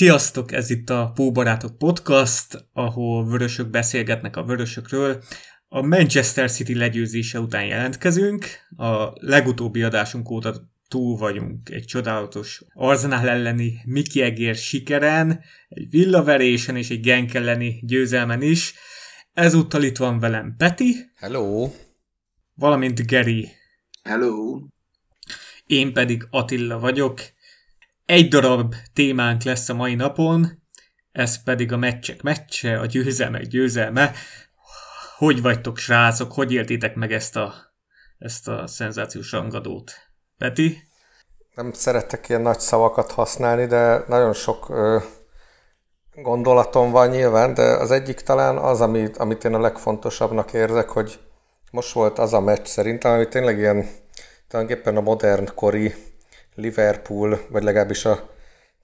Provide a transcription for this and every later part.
Sziasztok, ez itt a Póbarátok Podcast, ahol vörösök beszélgetnek a vörösökről. A Manchester City legyőzése után jelentkezünk. A legutóbbi adásunk óta túl vagyunk egy csodálatos Arzenál elleni Miki Egér sikeren, egy villaverésen és egy Genk elleni győzelmen is. Ezúttal itt van velem Peti. Hello. Valamint Geri. Hello. Én pedig Attila vagyok egy darab témánk lesz a mai napon, ez pedig a meccsek meccse, a győzelmek győzelme. Hogy vagytok, srácok? Hogy éltétek meg ezt a, ezt a szenzációs rangadót? Peti? Nem szeretek ilyen nagy szavakat használni, de nagyon sok ö, gondolatom van nyilván, de az egyik talán az, amit, amit én a legfontosabbnak érzek, hogy most volt az a meccs szerintem, ami tényleg ilyen tulajdonképpen a modern kori Liverpool, vagy legalábbis a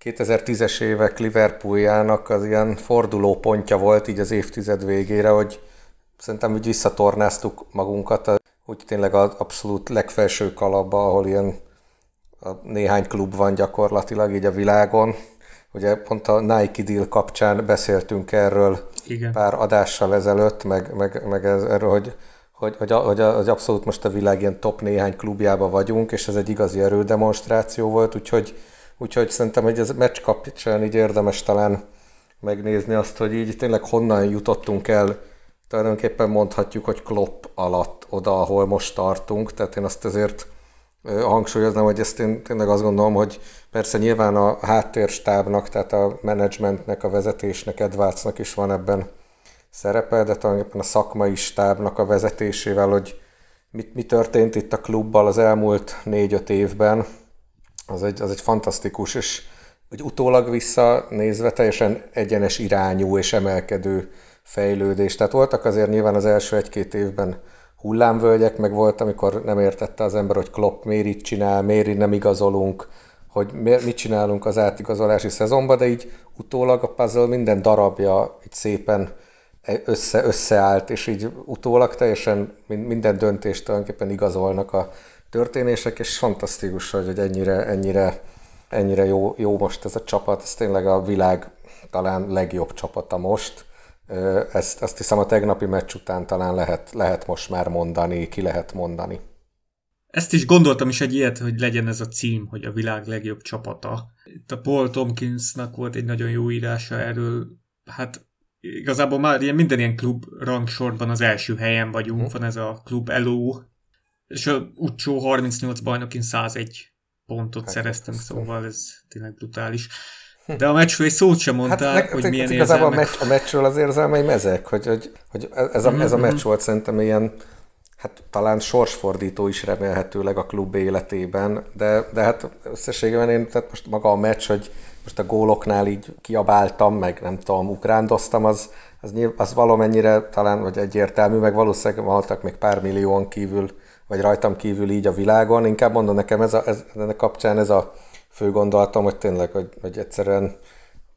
2010-es évek Liverpooljának az ilyen forduló pontja volt így az évtized végére, hogy szerintem úgy visszatornáztuk magunkat, úgy tényleg az abszolút legfelső kalapba, ahol ilyen a néhány klub van gyakorlatilag így a világon. Ugye pont a Nike deal kapcsán beszéltünk erről Igen. pár adással ezelőtt, meg, meg, meg ez, erről, hogy hogy, hogy, hogy, hogy abszolút most a világ ilyen top néhány klubjába vagyunk, és ez egy igazi erődemonstráció volt, úgyhogy, úgyhogy szerintem, hogy ez meccs kapcsán így érdemes talán megnézni azt, hogy így tényleg honnan jutottunk el, tulajdonképpen mondhatjuk, hogy Klopp alatt oda, ahol most tartunk, tehát én azt azért hangsúlyoznám, hogy ezt én tényleg azt gondolom, hogy persze nyilván a háttérstábnak, tehát a menedzsmentnek, a vezetésnek, Edwardsnak is van ebben szerepel, de tulajdonképpen a szakmai stábnak a vezetésével, hogy mit, mi történt itt a klubbal az elmúlt négy-öt évben, az egy, az egy fantasztikus, és hogy utólag visszanézve teljesen egyenes irányú és emelkedő fejlődés. Tehát voltak azért nyilván az első egy-két évben hullámvölgyek, meg volt, amikor nem értette az ember, hogy Klopp miért így csinál, miért nem igazolunk, hogy mit csinálunk az átigazolási szezonban, de így utólag a puzzle minden darabja így szépen össze, összeállt, és így utólag teljesen minden döntést tulajdonképpen igazolnak a történések, és fantasztikus, hogy ennyire, ennyire, ennyire jó, jó most ez a csapat, ez tényleg a világ talán legjobb csapata most. Ezt, azt hiszem a tegnapi meccs után talán lehet, lehet most már mondani, ki lehet mondani. Ezt is gondoltam is egy ilyet, hogy legyen ez a cím, hogy a világ legjobb csapata. Itt a Paul Tompkinsnak volt egy nagyon jó írása erről, hát igazából már ilyen minden ilyen klub rangsorban az első helyen vagyunk, hm. van ez a klub LO, és a Ucsó 38 bajnokin 101 pontot hát, szereztünk, szóval ez tényleg brutális. Hm. De a meccsről egy szót sem mondták, hát, hogy milyen igazából érzelmek. a, meccs, a meccsről az érzelmei mezek, hogy, hogy, hogy ez, a, ez a meccs volt szerintem ilyen, hát talán sorsfordító is remélhetőleg a klub életében, de, de hát összességében én, tehát most maga a meccs, hogy most a góloknál így kiabáltam, meg nem tudom, ukrándoztam, az, az, nyilv, az valamennyire talán, vagy egyértelmű, meg valószínűleg voltak még pár millióan kívül, vagy rajtam kívül így a világon. Inkább mondom nekem ez a, ez, ennek kapcsán ez a fő gondolatom, hogy tényleg, hogy, hogy egyszerűen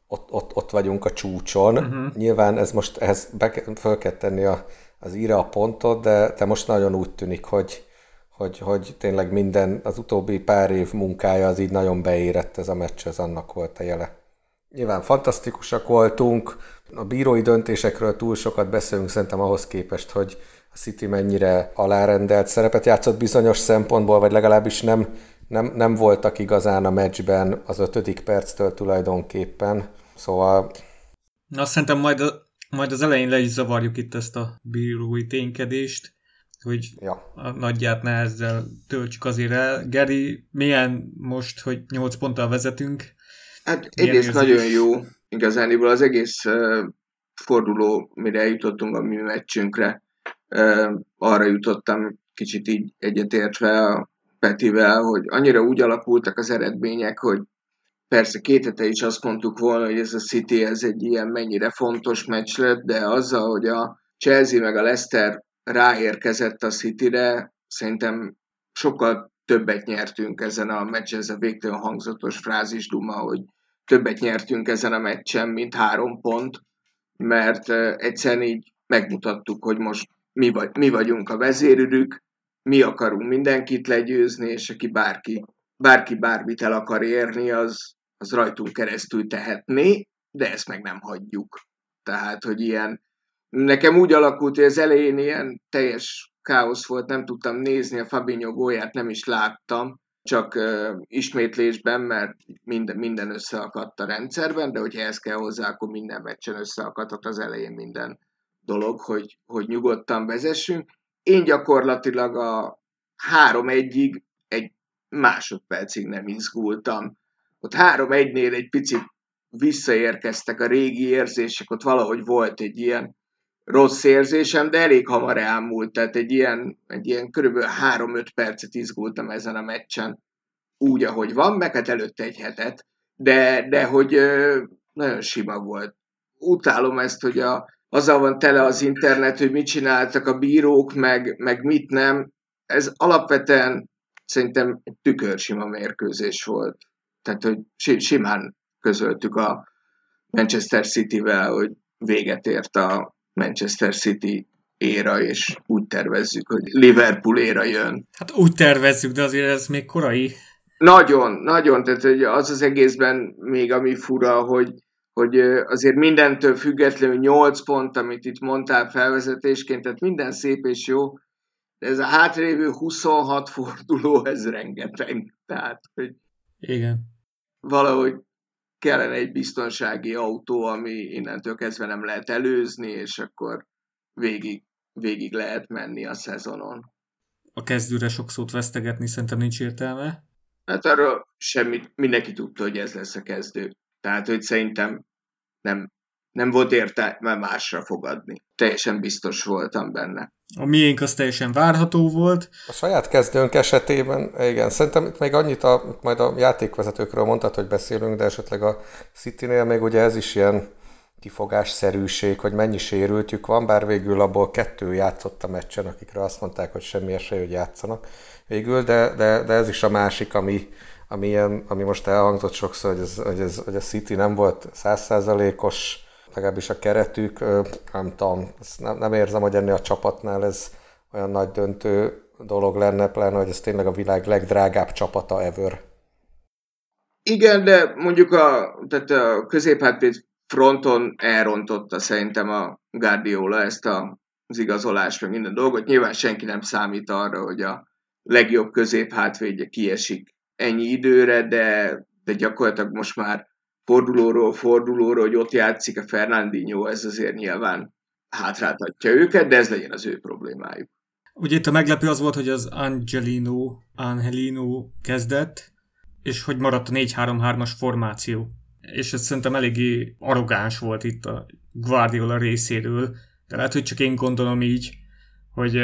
ott, ott, ott vagyunk a csúcson. Uh-huh. Nyilván ez most ehhez be, föl kell tenni a, az íre a pontot, de, de most nagyon úgy tűnik, hogy, hogy, hogy tényleg minden, az utóbbi pár év munkája az így nagyon beérett ez a meccs, ez annak volt a jele. Nyilván fantasztikusak voltunk, a bírói döntésekről túl sokat beszélünk szerintem ahhoz képest, hogy a City mennyire alárendelt szerepet játszott bizonyos szempontból, vagy legalábbis nem, nem, nem voltak igazán a meccsben az ötödik perctől tulajdonképpen. Szóval... Na, szerintem majd, a, majd az elején le is zavarjuk itt ezt a bírói ténykedést hogy ja. a nagyját ne ezzel töltsük azért el. Geri, milyen most, hogy 8 ponttal vezetünk? Hát érzés? nagyon jó. Igazániból az egész uh, forduló, mire eljutottunk a mi meccsünkre, uh, arra jutottam kicsit így egyetértve a Petivel, hogy annyira úgy alakultak az eredmények, hogy persze két hete is azt mondtuk volna, hogy ez a City ez egy ilyen mennyire fontos meccs lett, de azzal, hogy a Chelsea meg a Leicester ráérkezett a Cityre, szerintem sokkal többet nyertünk ezen a meccsen, ez a végtelen hangzatos frázis duma, hogy többet nyertünk ezen a meccsen, mint három pont, mert egyszerűen így megmutattuk, hogy most mi, vagy, mi vagyunk a vezérülük, mi akarunk mindenkit legyőzni, és aki bárki, bárki bármit el akar érni, az, az rajtunk keresztül tehetné, de ezt meg nem hagyjuk. Tehát, hogy ilyen, nekem úgy alakult, hogy az elején ilyen teljes káosz volt, nem tudtam nézni a Fabinho gólját, nem is láttam, csak uh, ismétlésben, mert minden, minden összeakadt a rendszerben, de hogyha ez kell hozzá, akkor minden meccsen összeakadhat az elején minden dolog, hogy, hogy nyugodtan vezessünk. Én gyakorlatilag a három egyig egy másodpercig nem izgultam. Ott három egynél egy picit visszaérkeztek a régi érzések, ott valahogy volt egy ilyen rossz érzésem, de elég hamar elmúlt, tehát egy ilyen, egy ilyen körülbelül 3-5 percet izgultam ezen a meccsen, úgy, ahogy van, meg hát előtte egy hetet, de, de hogy nagyon sima volt. Utálom ezt, hogy a, azzal van tele az internet, hogy mit csináltak a bírók, meg, meg mit nem. Ez alapvetően szerintem tükörsima mérkőzés volt. Tehát, hogy simán közöltük a Manchester City-vel, hogy véget ért a Manchester City éra, és úgy tervezzük, hogy Liverpool éra jön. Hát úgy tervezzük, de azért ez még korai. Nagyon, nagyon, tehát hogy az az egészben még ami fura, hogy, hogy azért mindentől függetlenül 8 pont, amit itt mondtál felvezetésként, tehát minden szép és jó, de ez a hátrévő 26 forduló, ez rengeteg. Tehát, hogy Igen. valahogy kellene egy biztonsági autó, ami innentől kezdve nem lehet előzni, és akkor végig, végig lehet menni a szezonon. A kezdőre sok szót vesztegetni szerintem nincs értelme. Hát arról semmit, mindenki tudta, hogy ez lesz a kezdő. Tehát, hogy szerintem nem, nem volt értelme másra fogadni. Teljesen biztos voltam benne. A miénk az teljesen várható volt. A saját kezdőnk esetében, igen, szerintem itt még annyit a, majd a játékvezetőkről mondtad, hogy beszélünk, de esetleg a City-nél még ugye ez is ilyen kifogásszerűség, hogy mennyi sérültjük van, bár végül abból kettő játszott a meccsen, akikre azt mondták, hogy semmi esély, hogy játszanak végül, de, de, de ez is a másik, ami, ami, ilyen, ami most elhangzott sokszor, hogy, ez, hogy, ez, hogy a City nem volt százszázalékos, legalábbis a keretük, nem tudom, nem, nem érzem, hogy ennél a csapatnál ez olyan nagy döntő dolog lenne, pláne, hogy ez tényleg a világ legdrágább csapata ever. Igen, de mondjuk a, tehát a középhátvéd fronton elrontotta szerintem a Guardiola ezt a, az igazolást, meg minden dolgot. Nyilván senki nem számít arra, hogy a legjobb középhátvédje kiesik ennyi időre, de, de gyakorlatilag most már fordulóról fordulóról, hogy ott játszik a Fernandinho, ez azért nyilván hátráltatja őket, de ez legyen az ő problémájuk. Ugye itt a meglepő az volt, hogy az Angelino, Angelino kezdett, és hogy maradt a 4-3-3-as formáció. És ez szerintem eléggé arrogáns volt itt a Guardiola részéről, de lehet, hogy csak én gondolom így, hogy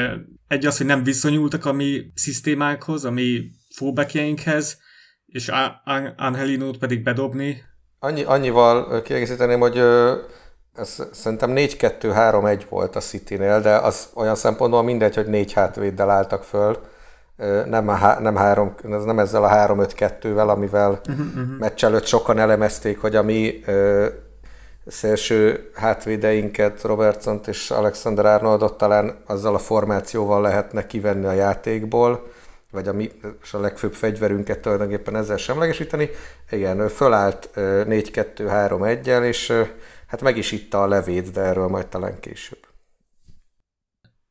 egy az, hogy nem viszonyultak a mi szisztémánkhoz, a mi fullbackjeinkhez, és Angelinót pedig bedobni, Annyi, annyival kiegészíteném, hogy ez szerintem 4-2-3-1 volt a City-nél, de az olyan szempontból mindegy, hogy négy hátvéddel álltak föl, nem, a, nem, három, nem ezzel a 3-5-2-vel, amivel uh-huh, uh-huh. meccs előtt sokan elemezték, hogy a mi ö, szélső hátvédeinket, robertson és Alexander Arnoldot talán azzal a formációval lehetne kivenni a játékból, vagy a, mi, és a legfőbb fegyverünket tulajdonképpen ezzel semlegesíteni. Igen, fölállt 4-2-3-1-el, és hát meg is itta a levét, de erről majd talán később.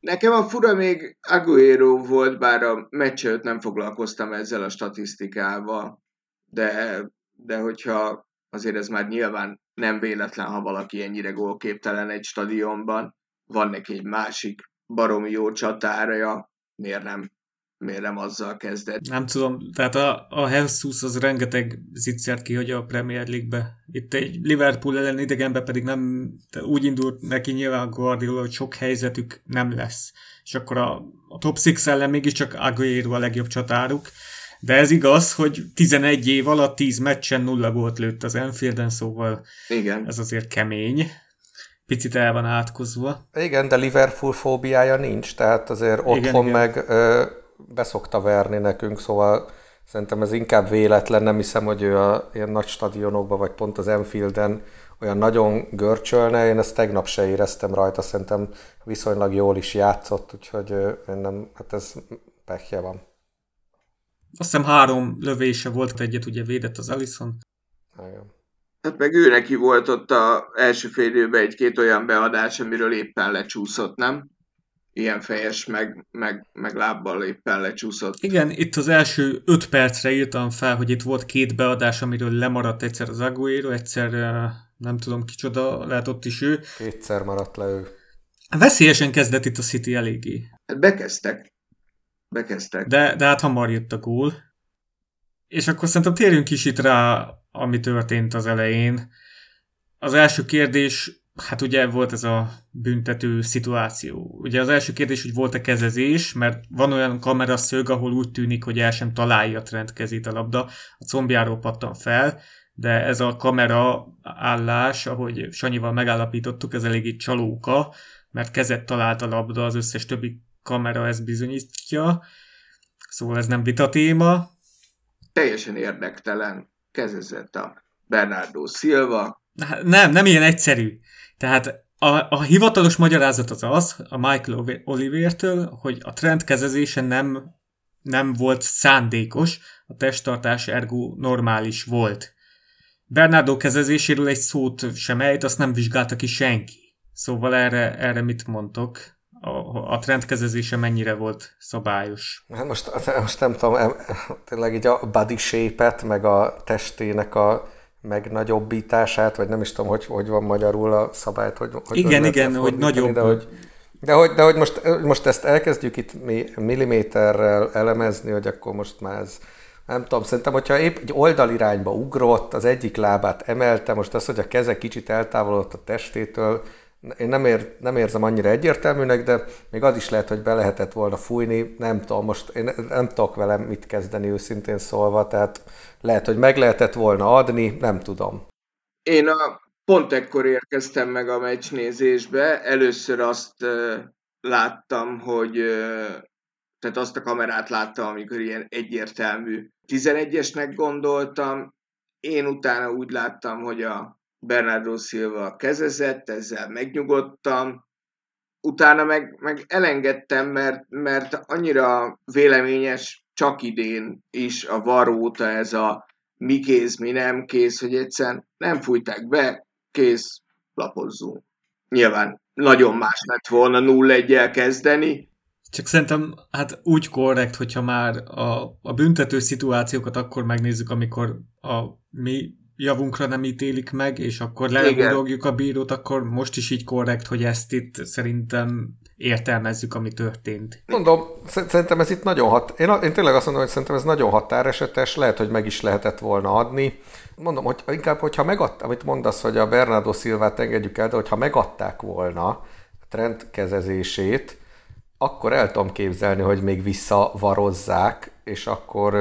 Nekem a fura még Aguero volt, bár a meccs nem foglalkoztam ezzel a statisztikával, de, de hogyha azért ez már nyilván nem véletlen, ha valaki ennyire gólképtelen egy stadionban, van neki egy másik baromi jó csatára, miért nem miért nem azzal kezdett. Nem tudom, tehát a, a Jesus az rengeteg zicsert ki, hogy a Premier League-be. Itt egy Liverpool ellen idegenbe pedig nem, úgy indult neki nyilván a Guardiola, hogy sok helyzetük nem lesz. És akkor a, a top 6 ellen mégiscsak Aguero a legjobb csatáruk. De ez igaz, hogy 11 év alatt 10 meccsen nulla gólt lőtt az Enfielden, szóval Igen. ez azért kemény picit el van átkozva. Igen, de Liverpool fóbiája nincs, tehát azért otthon igen, meg igen. Ö, beszokta verni nekünk, szóval szerintem ez inkább véletlen, nem hiszem, hogy ő a ilyen nagy stadionokban, vagy pont az Enfielden olyan nagyon görcsölne, én ezt tegnap se éreztem rajta, szerintem viszonylag jól is játszott, úgyhogy én nem, hát ez pekje van. Azt hiszem három lövése volt, egyet ugye védett az Ellison. Igen. Hát meg ő neki volt ott a első fél egy-két olyan beadás, amiről éppen lecsúszott, nem? Ilyen fejes, meg, meg, meg lábbal éppen lecsúszott. Igen, itt az első öt percre írtam fel, hogy itt volt két beadás, amiről lemaradt egyszer az Aguero, egyszer nem tudom kicsoda, lehet ott is ő. Kétszer maradt le ő. Veszélyesen kezdett itt a City eléggé. Hát bekezdtek. Bekezdtek. De, de hát hamar jött a gól. És akkor szerintem térjünk is itt rá, ami történt az elején. Az első kérdés, hát ugye volt ez a büntető szituáció. Ugye az első kérdés, hogy volt-e kezezés, mert van olyan kameraszög, ahol úgy tűnik, hogy el sem találja Trent kezét a labda, a combjáról pattan fel, de ez a kamera állás, ahogy Sanyival megállapítottuk, ez eléggé csalóka, mert kezet talált a labda, az összes többi kamera ezt bizonyítja, szóval ez nem vita téma. Teljesen érdektelen kezezett a Bernardo Silva. Nem, nem ilyen egyszerű. Tehát a, a hivatalos magyarázat az az, a Michael Olivertől, hogy a trend kezezése nem, nem volt szándékos, a testtartás ergo normális volt. Bernardo kezezéséről egy szót sem ejt, azt nem vizsgálta ki senki. Szóval erre, erre mit mondtok? A, a trendkezezése mennyire volt szabályos? Hát most, most nem tudom, tényleg így a body shape-et, meg a testének a megnagyobbítását, vagy nem is tudom, hogy, hogy van magyarul a szabályt, hogy, hogy igen, igen, hogy nagyobb. De hogy, de hogy, de hogy most, most ezt elkezdjük itt milliméterrel elemezni, hogy akkor most már ez nem tudom, szerintem, hogyha épp egy oldalirányba ugrott, az egyik lábát emelte, most az, hogy a keze kicsit eltávolodott a testétől, én nem, ér, nem érzem annyira egyértelműnek, de még az is lehet, hogy be lehetett volna fújni, nem tudom, most én nem tudok velem mit kezdeni őszintén szólva, tehát lehet, hogy meg lehetett volna adni, nem tudom. Én a, pont ekkor érkeztem meg a meccsnézésbe, először azt láttam, hogy tehát azt a kamerát láttam, amikor ilyen egyértelmű 11-esnek gondoltam, én utána úgy láttam, hogy a Bernardo Silva kezezett, ezzel megnyugodtam, utána meg, meg elengedtem, mert, mert annyira véleményes csak idén is a varóta ez a mi kész, mi nem kész, hogy egyszerűen nem fújták be, kész, lapozzunk. Nyilván nagyon más lett volna 0-1-el kezdeni, csak szerintem hát úgy korrekt, hogyha már a, a büntető szituációkat akkor megnézzük, amikor a mi javunkra nem ítélik meg, és akkor leguldogjuk a bírót, akkor most is így korrekt, hogy ezt itt szerintem értelmezzük, ami történt. Mondom, szerintem ez itt nagyon hat... Én, én tényleg azt mondom, hogy szerintem ez nagyon határesetes, lehet, hogy meg is lehetett volna adni. Mondom, hogy inkább, hogyha megadt, amit mondasz, hogy a Bernardo Silvát engedjük el, de hogyha megadták volna a trend kezezését, akkor el tudom képzelni, hogy még visszavarozzák, és akkor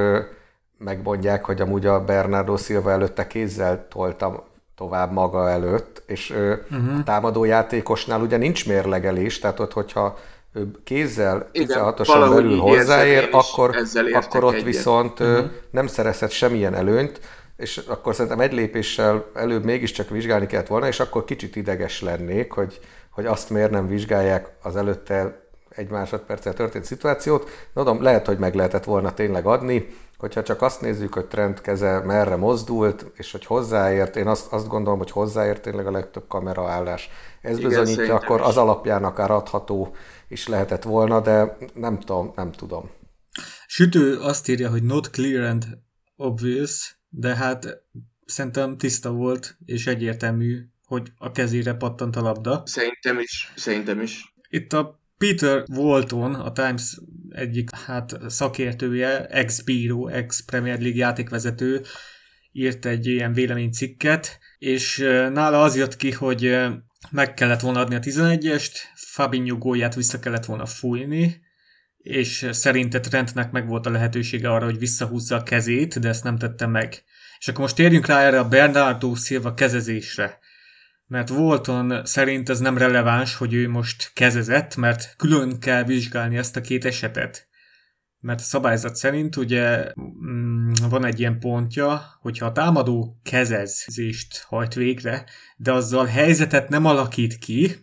megmondják, hogy amúgy a Bernardo Silva előtte kézzel toltam tovább maga előtt, és uh-huh. a támadó játékosnál ugye nincs mérlegelés, tehát ott, hogyha ő kézzel 16-osan belül hozzáér, akkor, akkor ott egyet. viszont uh-huh. nem szerezhet semmilyen előnyt, és akkor szerintem egy lépéssel előbb mégiscsak vizsgálni kellett volna, és akkor kicsit ideges lennék, hogy, hogy azt miért nem vizsgálják az előtte egy másodperccel történt szituációt. Mondom, lehet, hogy meg lehetett volna tényleg adni, hogyha csak azt nézzük, hogy trend keze merre mozdult, és hogy hozzáért, én azt, azt gondolom, hogy hozzáért tényleg a legtöbb kameraállás. Ez Igen, bizonyítja, akkor az alapján akár adható is lehetett volna, de nem tudom, nem tudom. Sütő azt írja, hogy not clear and obvious, de hát szerintem tiszta volt, és egyértelmű, hogy a kezére pattant a labda. Szerintem is, szerintem is. Itt a Peter Walton, a Times egyik hát szakértője, ex-bíró, ex-Premier League játékvezető, írt egy ilyen véleménycikket, és nála az jött ki, hogy meg kellett volna adni a 11-est, Fabinho gólját vissza kellett volna fújni, és szerinte Trentnek meg volt a lehetősége arra, hogy visszahúzza a kezét, de ezt nem tette meg. És akkor most térjünk rá erre a Bernardo Silva kezezésre mert Volton szerint ez nem releváns, hogy ő most kezezett, mert külön kell vizsgálni ezt a két esetet. Mert a szabályzat szerint ugye mm, van egy ilyen pontja, hogyha a támadó kezezést hajt végre, de azzal helyzetet nem alakít ki,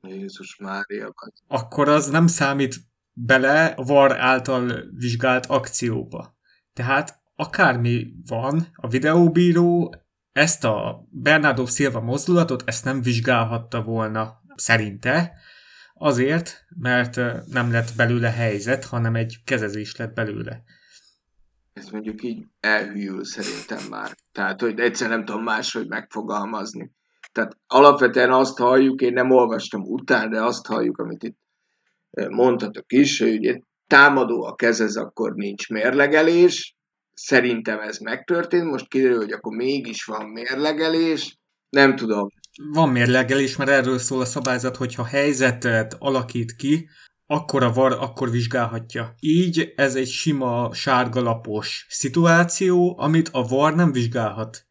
Jézus Mária. akkor az nem számít bele a VAR által vizsgált akcióba. Tehát akármi van, a videóbíró ezt a Bernardo Silva mozdulatot, ezt nem vizsgálhatta volna szerinte, azért, mert nem lett belőle helyzet, hanem egy kezezés lett belőle. Ez mondjuk így elhűl szerintem már. Tehát, hogy egyszer nem tudom máshogy megfogalmazni. Tehát alapvetően azt halljuk, én nem olvastam után, de azt halljuk, amit itt mondhatok is, hogy ugye támadó a kezez, akkor nincs mérlegelés, szerintem ez megtörtént, most kiderül, hogy akkor mégis van mérlegelés, nem tudom. Van mérlegelés, mert erről szól a szabályzat, hogyha helyzetet alakít ki, akkor a VAR akkor vizsgálhatja. Így ez egy sima sárgalapos szituáció, amit a VAR nem vizsgálhat.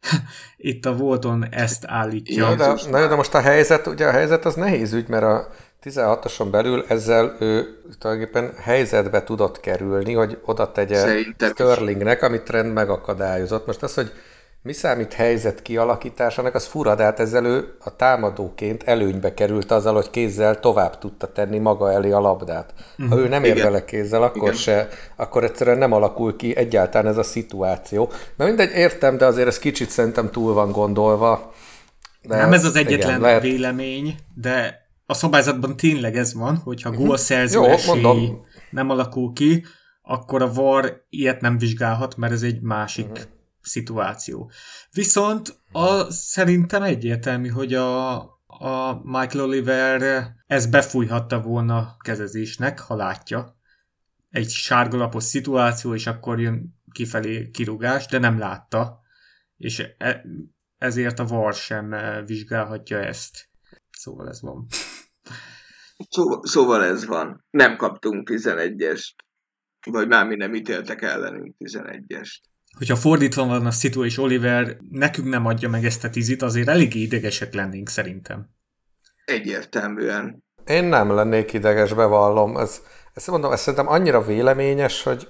Itt a Volton ezt állítja. Ja, de, na, de most a helyzet, ugye a helyzet az nehéz ügy, mert a 16-oson belül ezzel ő tulajdonképpen helyzetbe tudott kerülni, hogy oda tegye Szerintem Sterlingnek, amit trend megakadályozott. Most az, hogy mi számít helyzet kialakításának, az fura, de hát ezzel ő a támadóként előnybe került azzal, hogy kézzel tovább tudta tenni maga elé a labdát. Ha ő nem ér bele kézzel, akkor Igen. se, akkor egyszerűen nem alakul ki egyáltalán ez a szituáció. Mert mindegy, értem, de azért ez kicsit szerintem túl van gondolva. De nem ez az egyetlen igen, lehet... vélemény, de a szabályzatban tényleg ez van, hogyha uh-huh. gólszerző Jó, esély mondom. nem alakul ki, akkor a VAR ilyet nem vizsgálhat, mert ez egy másik uh-huh. szituáció. Viszont a, szerintem egyértelmű, hogy a, a Michael Oliver ezt befújhatta volna kezezésnek, ha látja. Egy sárgalapos szituáció, és akkor jön kifelé kirúgás, de nem látta. És e, ezért a VAR sem vizsgálhatja ezt. Szóval ez van. Szó, szóval ez van. Nem kaptunk 11-est. Vagy már mi nem ítéltek ellenünk 11-est. Hogyha fordítva van a szitu és Oliver nekünk nem adja meg ezt a tízit, azért elég idegesek lennénk szerintem. Egyértelműen. Én nem lennék ideges, bevallom. Ez, ezt mondom, ez szerintem annyira véleményes, hogy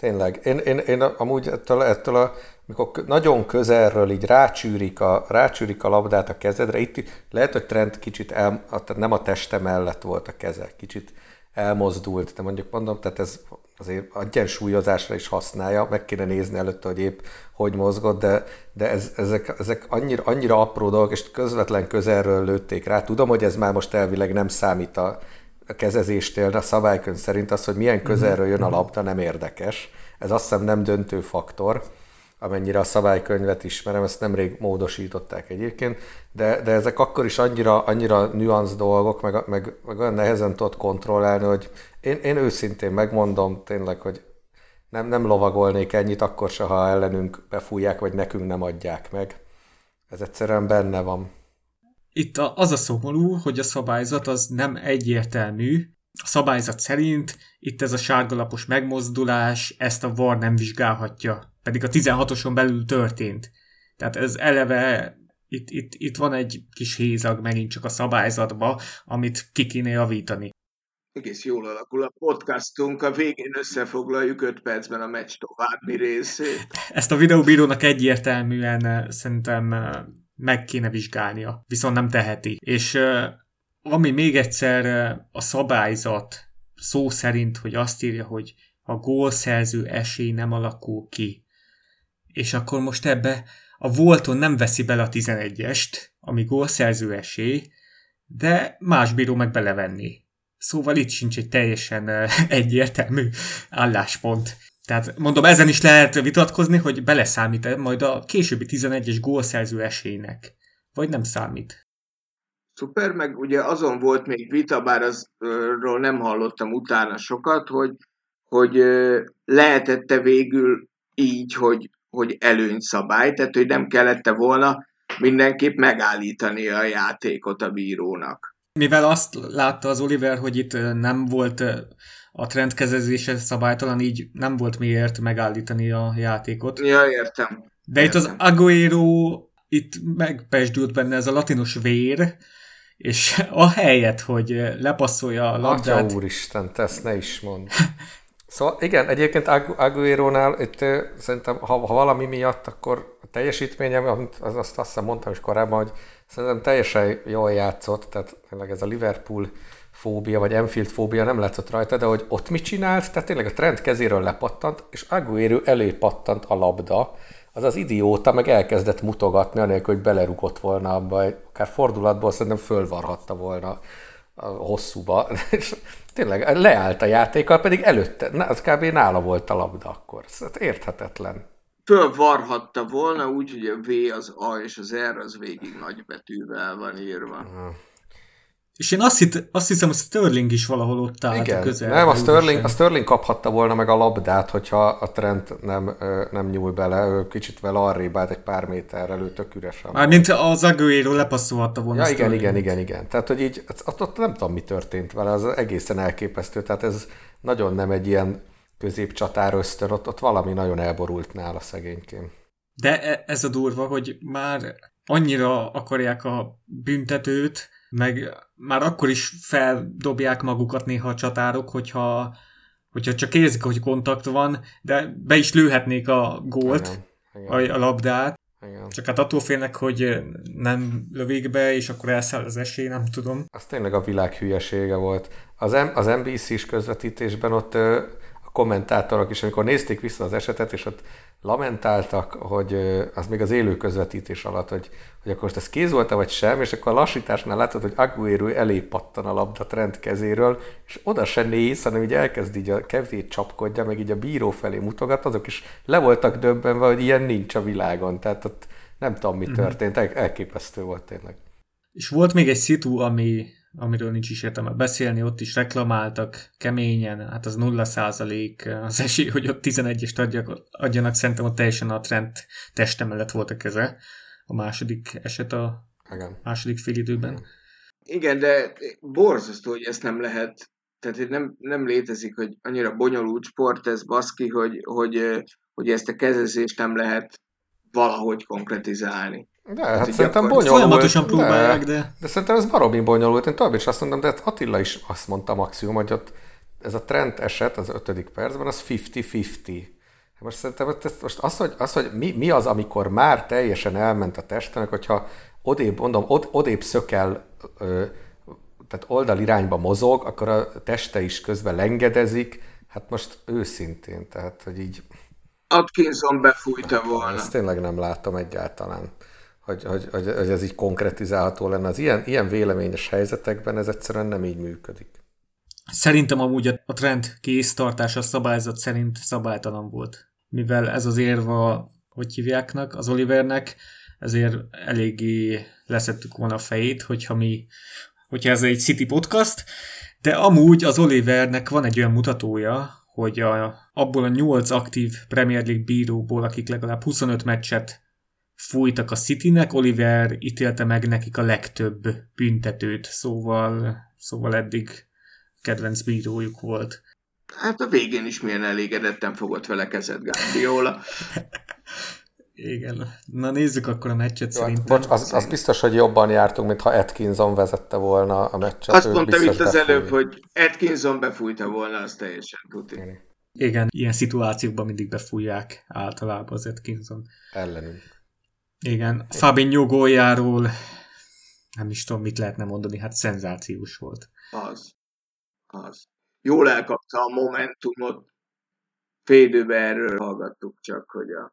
tényleg. Én, én, én amúgy ettől, ettől a mikor nagyon közelről így rácsűrik a, rácsűrik a labdát a kezedre, itt lehet, hogy trend kicsit el, nem a teste mellett volt a keze, kicsit elmozdult, de mondjuk mondom, tehát ez azért egyensúlyozásra is használja, meg kéne nézni előtte, hogy épp hogy mozgott, de, de ez, ezek, ezek annyira, annyira apró dolgok, és közvetlen közelről lőtték rá. Tudom, hogy ez már most elvileg nem számít a, a kezezéstél, a szabálykönyv szerint az, hogy milyen közelről jön a mhm. labda, nem érdekes. Ez azt hiszem nem döntő faktor amennyire a szabálykönyvet ismerem, ezt nemrég módosították egyébként, de, de ezek akkor is annyira, annyira nüansz dolgok, meg, meg, meg olyan nehezen tudod kontrollálni, hogy én, én őszintén megmondom tényleg, hogy nem, nem lovagolnék ennyit akkor se, ha ellenünk befújják, vagy nekünk nem adják meg. Ez egyszerűen benne van. Itt a, az a szomorú, hogy a szabályzat az nem egyértelmű. A szabályzat szerint itt ez a sárgalapos megmozdulás, ezt a VAR nem vizsgálhatja pedig a 16-oson belül történt. Tehát ez eleve itt, itt, itt van egy kis hézag megint csak a szabályzatba, amit ki kéne javítani. Egész jól alakul a podcastunk, a végén összefoglaljuk 5 percben a meccs további részét. Ezt a videóbírónak egyértelműen eh, szerintem eh, meg kéne vizsgálnia, viszont nem teheti. És ami még egyszer a szabályzat szó szerint, hogy azt írja, hogy a gólszerző esély nem alakul ki. És akkor most ebbe a Volton nem veszi bele a 11-est, ami gólszerző esély, de más bíró meg belevenni. Szóval itt sincs egy teljesen egyértelmű álláspont. Tehát mondom, ezen is lehet vitatkozni, hogy beleszámít -e majd a későbbi 11-es gólszerző esélynek. Vagy nem számít. Szuper, meg ugye azon volt még vita, bár azról nem hallottam utána sokat, hogy, hogy lehetette végül így, hogy hogy előnyszabály, tehát hogy nem kellette volna mindenképp megállítani a játékot a bírónak. Mivel azt látta az Oliver, hogy itt nem volt a trendkezezése szabálytalan, így nem volt miért megállítani a játékot. Ja, értem. De értem. itt az Aguero, itt megpesdült benne ez a latinos vér, és a helyet, hogy lepasszolja a labdát. Atya úristen, te ezt ne is mond. Szóval igen, egyébként Aguero-nál itt szerintem, ha, ha valami miatt, akkor a teljesítményem, azt, azt hiszem mondtam is korábban, hogy Szerintem teljesen jól játszott, tehát tényleg ez a Liverpool fóbia, vagy Enfield fóbia nem látszott rajta, de hogy ott mit csinált, tehát tényleg a trend kezéről lepattant, és Aguero elé pattant a labda, az az idióta meg elkezdett mutogatni, anélkül, hogy belerugott volna abba, akár fordulatból szerintem fölvarhatta volna a hosszúba. És tényleg leállt a játékkal, pedig előtte, az kb. nála volt a labda akkor. Szóval érthetetlen. Fölvarhatta volna úgy, hogy a V az A és az R az végig nagybetűvel van írva. Uh. És én azt, hitt, azt hiszem, hogy Sterling is valahol ott állt Igen. közel. Nem, a Sterling, a Sterling kaphatta volna meg a labdát, hogyha a Trent nem, nem nyúl bele, ő kicsit vele arrébb állt egy pár méterrel, ő tök üresen. Mármint az Aguero lepasszolhatta volna. Ja, igen, igen, igen, igen. Tehát, hogy így, ott, ott nem tudom, mi történt vele, az egészen elképesztő. Tehát ez nagyon nem egy ilyen középcsatár ösztön, ott, ott valami nagyon elborult nála szegényként. De e, ez a durva, hogy már annyira akarják a büntetőt, meg már akkor is feldobják magukat néha a csatárok, hogyha, hogyha csak érzik, hogy kontakt van, de be is lőhetnék a gólt, igen, igen. A, a labdát, igen. Csak hát attól félnek, hogy nem lövik be, és akkor elszáll az esély, nem tudom. Az tényleg a világ hülyesége volt. Az, M- az NBC-s közvetítésben ott kommentátorok is, amikor nézték vissza az esetet, és ott lamentáltak, hogy az még az élő közvetítés alatt, hogy, hogy akkor most ez kéz volt-e vagy sem, és akkor a lassításnál látod, hogy Aguero elé pattan a labda trend kezéről, és oda se néz, hanem így elkezd így a kevét csapkodja, meg így a bíró felé mutogat, azok is le voltak döbbenve, hogy ilyen nincs a világon, tehát ott nem tudom, mi mhm. történt, El, elképesztő volt tényleg. És volt még egy szitu, ami amiről nincs is értelme beszélni, ott is reklamáltak keményen, hát az nulla százalék az esély, hogy ott 11-est adjak, adjanak, szerintem ott teljesen a trend teste mellett volt a keze. A második eset a Igen. második félidőben. Igen, de borzasztó, hogy ezt nem lehet, tehát nem, nem létezik, hogy annyira bonyolult sport ez baszki, hogy, hogy, hogy ezt a kezezést nem lehet valahogy konkretizálni. De, hát, hát szerintem bonyolult. Folyamatosan próbálják, de... De, de szerintem ez baromi bonyolult. Én tovább is azt mondom, de hát Attila is azt mondta maximum, hogy ott ez a trend eset az ötödik percben, az 50-50. Most szerintem most az, hogy, az, hogy mi, mi, az, amikor már teljesen elment a testenek, hogyha odébb, mondom, od, odébb szökel, ö, tehát oldalirányba mozog, akkor a teste is közben lengedezik, hát most őszintén, tehát, hogy így... Atkinson befújta volna. Ezt tényleg nem látom egyáltalán hogy, hogy, hogy, hogy ez így konkretizálható lenne. Az ilyen, ilyen véleményes helyzetekben ez egyszerűen nem így működik. Szerintem amúgy a trend kéztartása szabályzat szerint szabálytalan volt. Mivel ez az érva, hogy hívjáknak, az Olivernek, ezért eléggé leszettük volna a fejét, hogyha mi, hogyha ez egy City podcast, de amúgy az Olivernek van egy olyan mutatója, hogy a, abból a nyolc aktív Premier League bíróból, akik legalább 25 meccset fújtak a Citynek, Oliver ítélte meg nekik a legtöbb büntetőt, szóval, szóval eddig kedvenc bírójuk volt. Hát a végén is milyen elégedetten fogott vele kezet Guardiola. Igen. Na nézzük akkor a meccset Jó, szerintem. Bocs, az, az biztos, hogy jobban jártunk, mint ha Atkinson vezette volna a meccset. Azt mondtam itt az előbb, hogy Atkinson befújta volna, az teljesen tuti. Igen, ilyen szituációkban mindig befújják általában az Atkinson. Ellenünk. Igen, Fabinho góljáról nem is tudom, mit lehetne mondani, hát szenzációs volt. Az. Az. Jól elkapta a momentumot. Félidőben erről hallgattuk csak, hogy a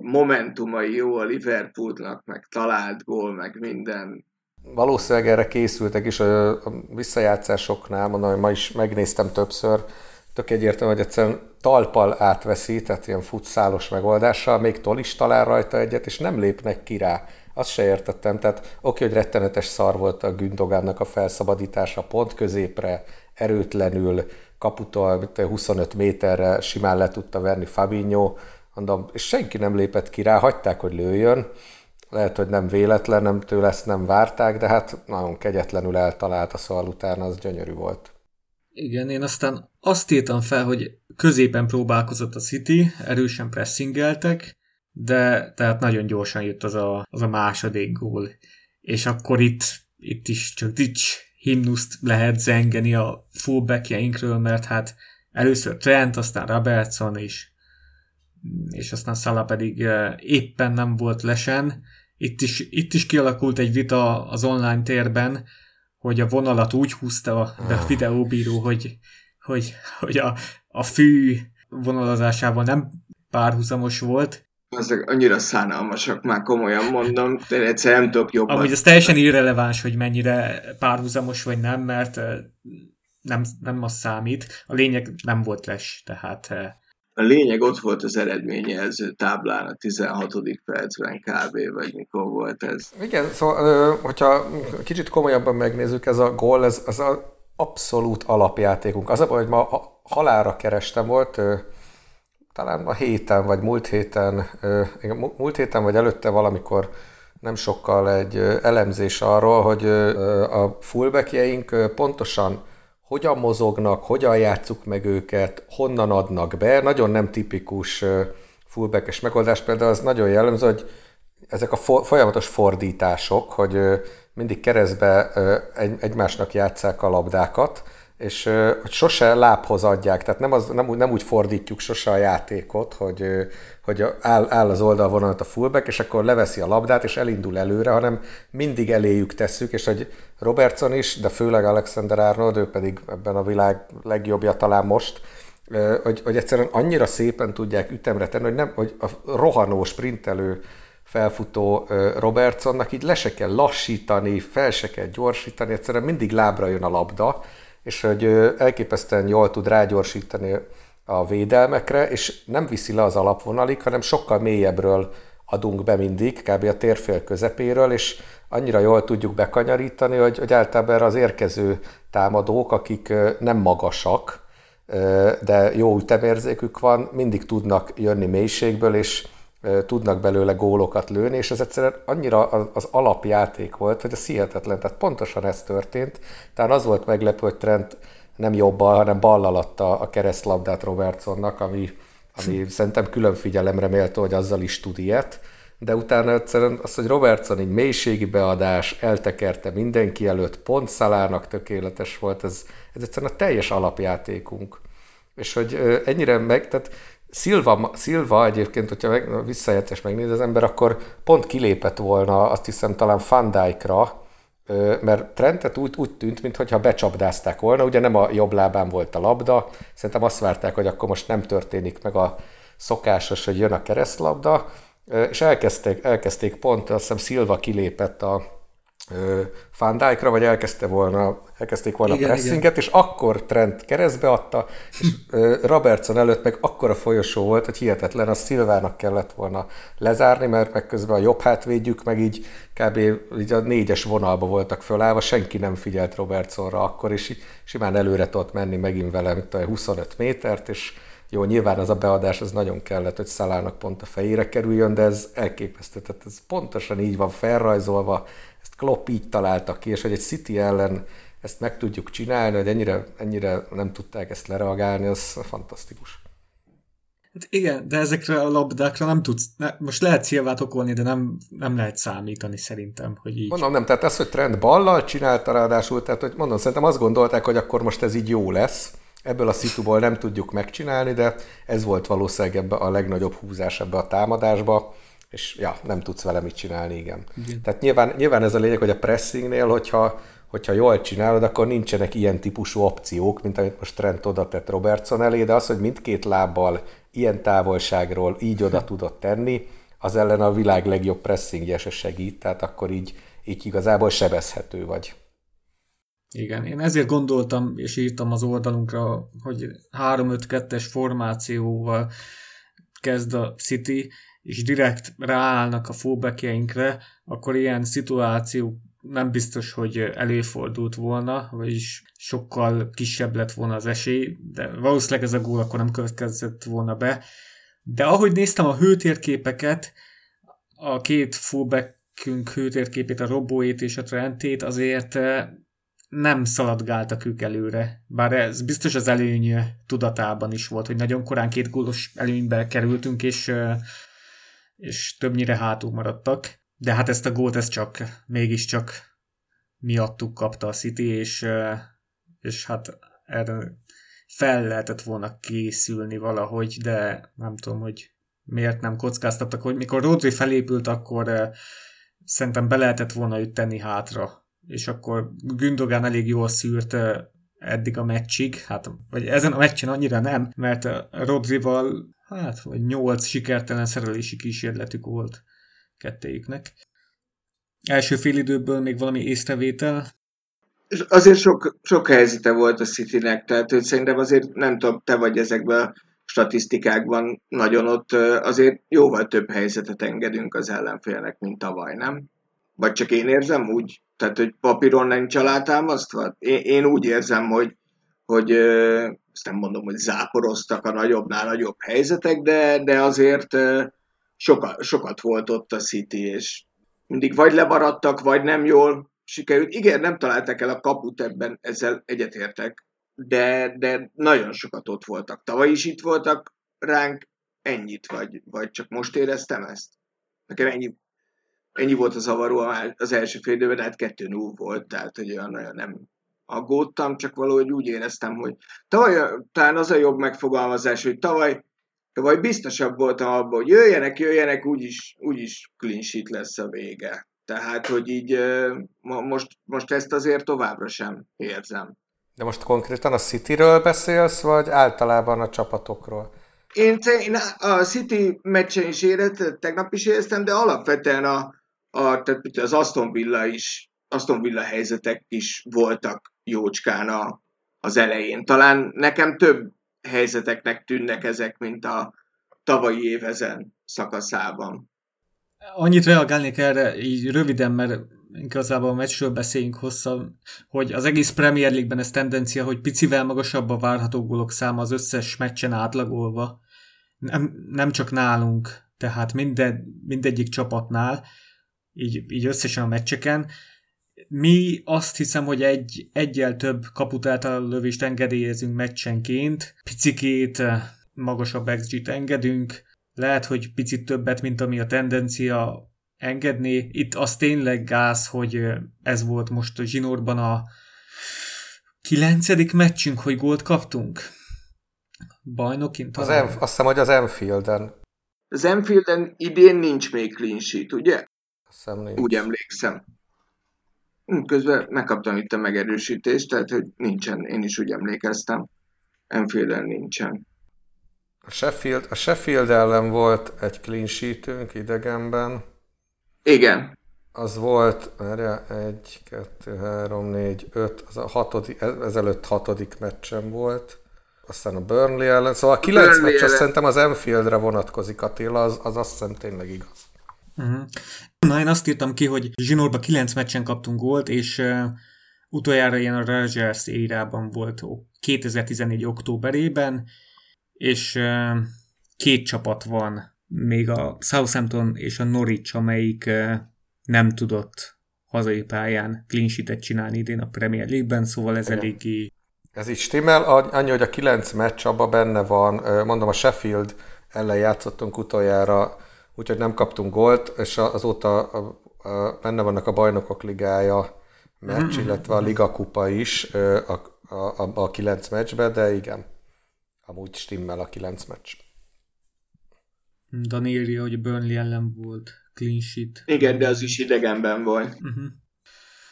momentumai jó a Liverpoolnak, meg talált gól, meg minden. Valószínűleg erre készültek is a visszajátszásoknál, mondom, hogy ma is megnéztem többször, tök egyértelmű, hogy egyszerűen talpal átveszi, tehát ilyen futszálos megoldással, még tol is talál rajta egyet, és nem lépnek ki rá. Azt se értettem, tehát oké, hogy rettenetes szar volt a Gündogánnak a felszabadítása pont középre, erőtlenül, kaputól 25 méterre simán le tudta verni Fabinho, mondom, és senki nem lépett ki rá, hagyták, hogy lőjön, lehet, hogy nem véletlen, nem tőle ezt nem várták, de hát nagyon kegyetlenül eltalálta, szóval utána az gyönyörű volt. Igen, én aztán azt írtam fel, hogy középen próbálkozott a City, erősen pressingeltek, de tehát nagyon gyorsan jött az a, az a második gól. És akkor itt, itt is csak dics himnuszt lehet zengeni a fullbackjeinkről, mert hát először Trent, aztán Robertson, és, és aztán Salah pedig éppen nem volt lesen, itt is, itt is kialakult egy vita az online térben, hogy a vonalat úgy húzta be a ah. videóbíró, hogy, hogy, hogy a, a fű vonalazásával nem párhuzamos volt. Ezek annyira szánalmasak, már komolyan mondom, de egyszer nem tudok jobban. Amúgy ez teljesen irreleváns, hogy mennyire párhuzamos vagy nem, mert nem, nem az számít. A lényeg nem volt les, tehát a lényeg ott volt az eredményező táblán a 16. percben kb. vagy mikor volt ez. Igen, szóval, hogyha kicsit komolyabban megnézzük, ez a gól, ez az a abszolút alapjátékunk. Az a baj, hogy ma halára kerestem volt, talán a héten, vagy múlt héten, múlt héten, vagy előtte valamikor nem sokkal egy elemzés arról, hogy a fullbackjeink pontosan hogyan mozognak, hogyan játsszuk meg őket, honnan adnak be. Nagyon nem tipikus fullbackes megoldás, például az nagyon jellemző, hogy ezek a folyamatos fordítások, hogy mindig keresztbe egymásnak játszák a labdákat, és hogy sose lábhoz adják, tehát nem, az, nem, úgy, nem úgy fordítjuk sose a játékot, hogy, hogy áll, áll az oldalvonalat a fullback, és akkor leveszi a labdát, és elindul előre, hanem mindig eléjük tesszük, és hogy Robertson is, de főleg Alexander Arnold, ő pedig ebben a világ legjobbja talán most, hogy, hogy egyszerűen annyira szépen tudják ütemre tenni, hogy, nem, hogy a rohanó, sprintelő felfutó Robertsonnak így le se kell lassítani, fel se kell gyorsítani, egyszerűen mindig lábra jön a labda, és hogy elképesztően jól tud rágyorsítani a védelmekre, és nem viszi le az alapvonalig, hanem sokkal mélyebbről adunk be mindig, kb. a térfél közepéről, és annyira jól tudjuk bekanyarítani, hogy, hogy általában az érkező támadók, akik nem magasak, de jó ütemérzékük van, mindig tudnak jönni mélységből, és tudnak belőle gólokat lőni, és ez egyszerűen annyira az alapjáték volt, hogy ez hihetetlen. Tehát pontosan ez történt. Tehát az volt meglepő, hogy Trent nem jobbal, hanem ballal adta a keresztlabdát Robertsonnak, ami, ami szerintem külön figyelemre méltó, hogy azzal is tud ilyet. De utána egyszerűen az, hogy Robertson egy mélységi beadás, eltekerte mindenki előtt, pont Szalának tökéletes volt, ez, ez egyszerűen a teljes alapjátékunk. És hogy ennyire meg, tehát Szilva, Szilva egyébként, hogyha meg, visszajeltes megnéz az ember, akkor pont kilépett volna, azt hiszem talán Fandijkra, mert Trentet úgy, úgy tűnt, mintha becsapdázták volna, ugye nem a jobb lábán volt a labda, szerintem azt várták, hogy akkor most nem történik meg a szokásos, hogy jön a keresztlabda, és elkezdték, elkezdték pont, azt hiszem Szilva kilépett a, van Dijk-ra, vagy elkezdte volna, elkezdték volna igen, a pressinget, igen. és akkor Trent keresztbe adta, és Robertson előtt meg akkora folyosó volt, hogy hihetetlen, a Szilvának kellett volna lezárni, mert meg közben a jobb hátvédjük, meg így kb. Így a négyes vonalba voltak fölállva, senki nem figyelt Robertsonra akkor, és simán előre tudott menni megint vele, mint a 25 métert, és jó, nyilván az a beadás az nagyon kellett, hogy Szalának pont a fejére kerüljön, de ez elképesztő. Tehát ez pontosan így van felrajzolva, ezt Klopp így találta ki, és hogy egy City ellen ezt meg tudjuk csinálni, hogy ennyire, ennyire nem tudták ezt lereagálni, az fantasztikus. Hát igen, de ezekre a labdákra nem tudsz, ne, most lehet szilvát okolni, de nem, nem lehet számítani szerintem, hogy így. Mondom, nem, tehát ez, hogy trend ballal csinálta ráadásul, tehát hogy mondom, szerintem azt gondolták, hogy akkor most ez így jó lesz, Ebből a szituból nem tudjuk megcsinálni, de ez volt valószínűleg ebbe a legnagyobb húzás ebbe a támadásba, és ja, nem tudsz vele mit csinálni, igen. igen. Tehát nyilván, nyilván ez a lényeg, hogy a pressingnél, hogyha, hogyha jól csinálod, akkor nincsenek ilyen típusú opciók, mint amit most Trent oda tett Robertson elé, de az, hogy mindkét lábbal ilyen távolságról így oda tudott tenni, az ellen a világ legjobb pressingje se segít, tehát akkor így, így igazából sebezhető vagy. Igen, én ezért gondoltam, és írtam az oldalunkra, hogy 3-5-2-es formációval kezd a City, és direkt ráállnak a fullbackjeinkre, akkor ilyen szituáció nem biztos, hogy előfordult volna, vagyis sokkal kisebb lett volna az esély, de valószínűleg ez a gól akkor nem következett volna be. De ahogy néztem a hőtérképeket, a két fullbackünk hőtérképét, a Robóét és a Trentét, azért nem szaladgáltak ők előre. Bár ez biztos az előny tudatában is volt, hogy nagyon korán két gólos előnybe kerültünk, és, és többnyire hátul maradtak. De hát ezt a gólt ez csak, mégiscsak miattuk kapta a City, és, és hát erre fel lehetett volna készülni valahogy, de nem tudom, hogy miért nem kockáztattak, hogy mikor Rodri felépült, akkor szerintem be lehetett volna őt tenni hátra, és akkor Gündogan elég jól szűrt eddig a meccsig, hát, vagy ezen a meccsen annyira nem, mert Rodrival, hát, vagy nyolc sikertelen szerelési kísérletük volt kettejüknek. Első időből még valami észrevétel? És azért sok, sok helyzete volt a Citynek, tehát hogy szerintem azért nem tudom, te vagy ezekben a statisztikákban nagyon ott azért jóval több helyzetet engedünk az ellenfélnek, mint tavaly, nem? Vagy csak én érzem úgy? Tehát, hogy papíron nincs alátámasztva? Én, én úgy érzem, hogy, hogy ezt nem mondom, hogy záporoztak a nagyobbnál nagyobb helyzetek, de, de azért sokat, sokat volt ott a City, és mindig vagy lemaradtak, vagy nem jól sikerült. Igen, nem találták el a kaput ebben, ezzel egyetértek, de, de nagyon sokat ott voltak. Tavaly is itt voltak ránk, ennyit, vagy, vagy csak most éreztem ezt? Nekem ennyi, ennyi volt az zavaró az első fél időben, hát kettő 0 volt, tehát hogy olyan nagyon nem aggódtam, csak valahogy úgy éreztem, hogy tavaly talán az a jobb megfogalmazás, hogy tavaly, tavaly biztosabb voltam abban, hogy jöjjenek, jöjjenek, úgyis, úgyis clean sheet lesz a vége. Tehát, hogy így most, most ezt azért továbbra sem érzem. De most konkrétan a Cityről beszélsz, vagy általában a csapatokról? Én, én a City meccsen is éreztem, tegnap is éreztem, de alapvetően a, a, tehát az Aston Villa is, Aston Villa helyzetek is voltak jócskán a, az elején. Talán nekem több helyzeteknek tűnnek ezek, mint a tavalyi évezen szakaszában. Annyit reagálnék erre így röviden, mert igazából a meccsről beszéljünk hosszabb, hogy az egész Premier League-ben ez tendencia, hogy picivel magasabb a várható gólok száma az összes meccsen átlagolva. Nem, nem csak nálunk, tehát minden, mindegyik csapatnál, így, így összesen a meccseken. Mi azt hiszem, hogy egy, egyel több kaput lövést engedélyezünk meccsenként, picikét eh, magasabb XG-t engedünk, lehet, hogy picit többet, mint ami a tendencia engedni. Itt az tényleg gáz, hogy ez volt most a zsinórban a kilencedik meccsünk, hogy gólt kaptunk. Bajnokin Az em, azt hiszem, hogy az Enfielden. Az Enfielden idén nincs még clean sheet, ugye? Azt hiszem nincs. Úgy emlékszem. Hm, közben megkaptam itt a megerősítést, tehát hogy nincsen, én is úgy emlékeztem. Enfielden nincsen. A Sheffield, a Sheffield ellen volt egy clean sheetünk idegenben. Igen. Az volt, erre egy, kettő, három, négy, öt, az a hatodik, ezelőtt hatodik meccsem volt. Aztán a Burnley ellen, szóval a kilenc meccs, azt szerintem az Enfieldre vonatkozik Attila, az, az azt hiszem tényleg igaz. Uh-huh. Na, én azt írtam ki, hogy Zsinórba kilenc meccsen kaptunk gólt, és uh, utoljára ilyen a Rangers érában volt 2014. októberében, és uh, két csapat van, még a Southampton és a Norwich, amelyik uh, nem tudott hazai pályán clean csinálni idén a Premier League-ben, szóval ez Igen. eléggé... Ez így stimmel, annyi, hogy a kilenc meccs abban benne van, mondom a Sheffield ellen játszottunk utoljára, úgyhogy nem kaptunk gólt, és azóta a, a, benne vannak a bajnokok ligája meccs, mm-hmm. illetve a Liga Kupa is a, a, a, a kilenc meccsbe, de igen. Amúgy stimmel a kilenc meccs. Dan írja, hogy Burnley ellen volt clean sheet. Igen, de az is idegenben volt. Uh-huh.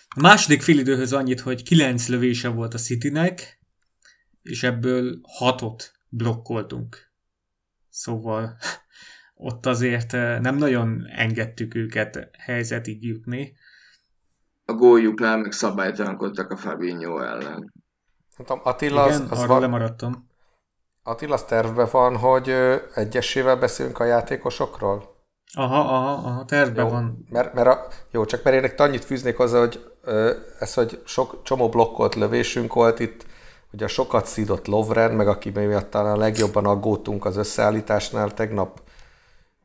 A második félidőhöz annyit, hogy kilenc lövése volt a Citynek, és ebből hatot blokkoltunk. Szóval ott azért nem nagyon engedtük őket helyzetig jutni. A góljuknál meg szabálytalankodtak a Fabinho ellen. Nem tudom, Attila, Igen, az, az arról van... lemaradtam. Attila, az tervben van, hogy egyesével beszélünk a játékosokról? Aha, aha, aha tervben jó, van. Mert, mert a, jó, csak mert én annyit fűznék hozzá, hogy ez, hogy sok csomó blokkolt lövésünk volt itt, ugye sokat szídott Lovren, meg aki miatt talán a legjobban aggódtunk az összeállításnál tegnap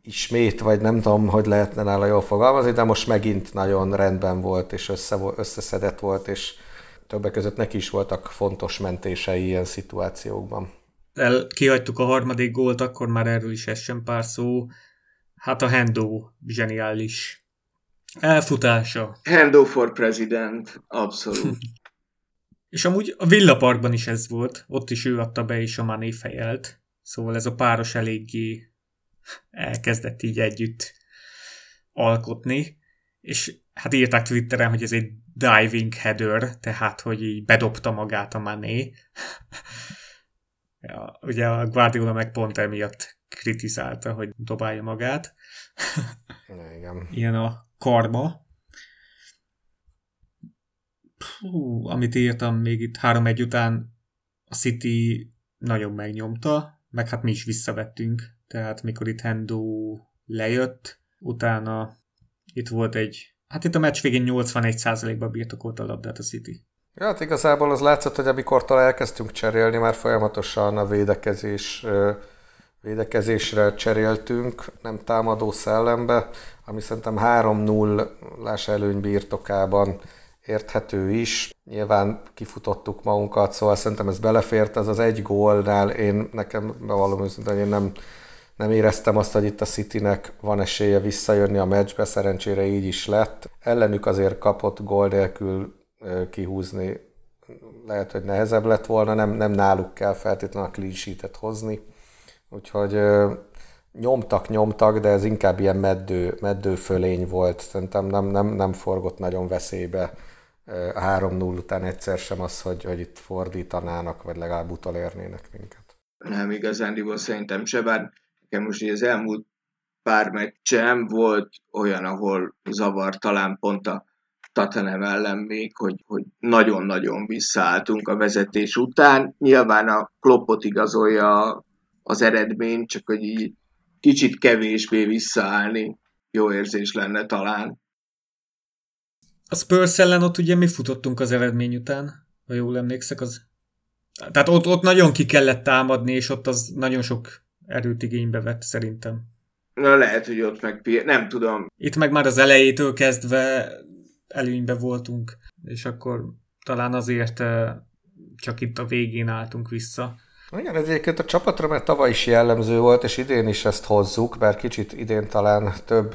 ismét, vagy nem tudom, hogy lehetne nála jól fogalmazni, de most megint nagyon rendben volt, és össze, összeszedett volt, és többek között neki is voltak fontos mentései ilyen szituációkban el, kihagytuk a harmadik gólt, akkor már erről is essen pár szó. Hát a Hendo zseniális. Elfutása. Hendo for president, abszolút. és amúgy a Villa Parkban is ez volt, ott is ő adta be, és a Mané fejelt. Szóval ez a páros eléggé elkezdett így együtt alkotni. és hát írták Twitteren, hogy ez egy diving header, tehát hogy így bedobta magát a Mané. ja, ugye a Guardiola meg pont emiatt kritizálta, hogy dobálja magát. Igen. Ilyen a karma. Hú, amit írtam még itt 3-1 után a City nagyon megnyomta, meg hát mi is visszavettünk. Tehát mikor itt Hendo lejött, utána itt volt egy, hát itt a meccs végén 81%-ban birtokolta a labdát a City. Ja, hát igazából az látszott, hogy amikor talán elkezdtünk cserélni, már folyamatosan a védekezés, védekezésre cseréltünk, nem támadó szellembe, ami szerintem 3-0 lás előny birtokában érthető is. Nyilván kifutottuk magunkat, szóval szerintem ez belefért, ez az egy gólnál én nekem bevallom őszintén, én nem, nem éreztem azt, hogy itt a Citynek van esélye visszajönni a meccsbe, szerencsére így is lett. Ellenük azért kapott gól nélkül kihúzni, lehet, hogy nehezebb lett volna, nem, nem náluk kell feltétlenül a clean sheet hozni. Úgyhogy nyomtak, nyomtak, de ez inkább ilyen meddő, meddő fölény volt. Szerintem nem, nem, nem forgott nagyon veszélybe a 3-0 után egyszer sem az, hogy, hogy itt fordítanának, vagy legalább utolérnének minket. Nem igazándiból szerintem se, bár nekem most az elmúlt pár meccsem volt olyan, ahol zavar talán pont a Tatanem ellen még, hogy, hogy nagyon-nagyon visszaálltunk a vezetés után. Nyilván a kloppot igazolja az eredmény, csak hogy így kicsit kevésbé visszaállni jó érzés lenne talán. A Spurs ellen ott ugye mi futottunk az eredmény után, ha jól emlékszek, az... Tehát ott, ott nagyon ki kellett támadni, és ott az nagyon sok erőt igénybe vett szerintem. Na lehet, hogy ott meg nem tudom. Itt meg már az elejétől kezdve előnybe voltunk, és akkor talán azért eh, csak itt a végén álltunk vissza. Igen, ez egyébként a csapatra mert tavaly is jellemző volt, és idén is ezt hozzuk, bár kicsit idén talán több,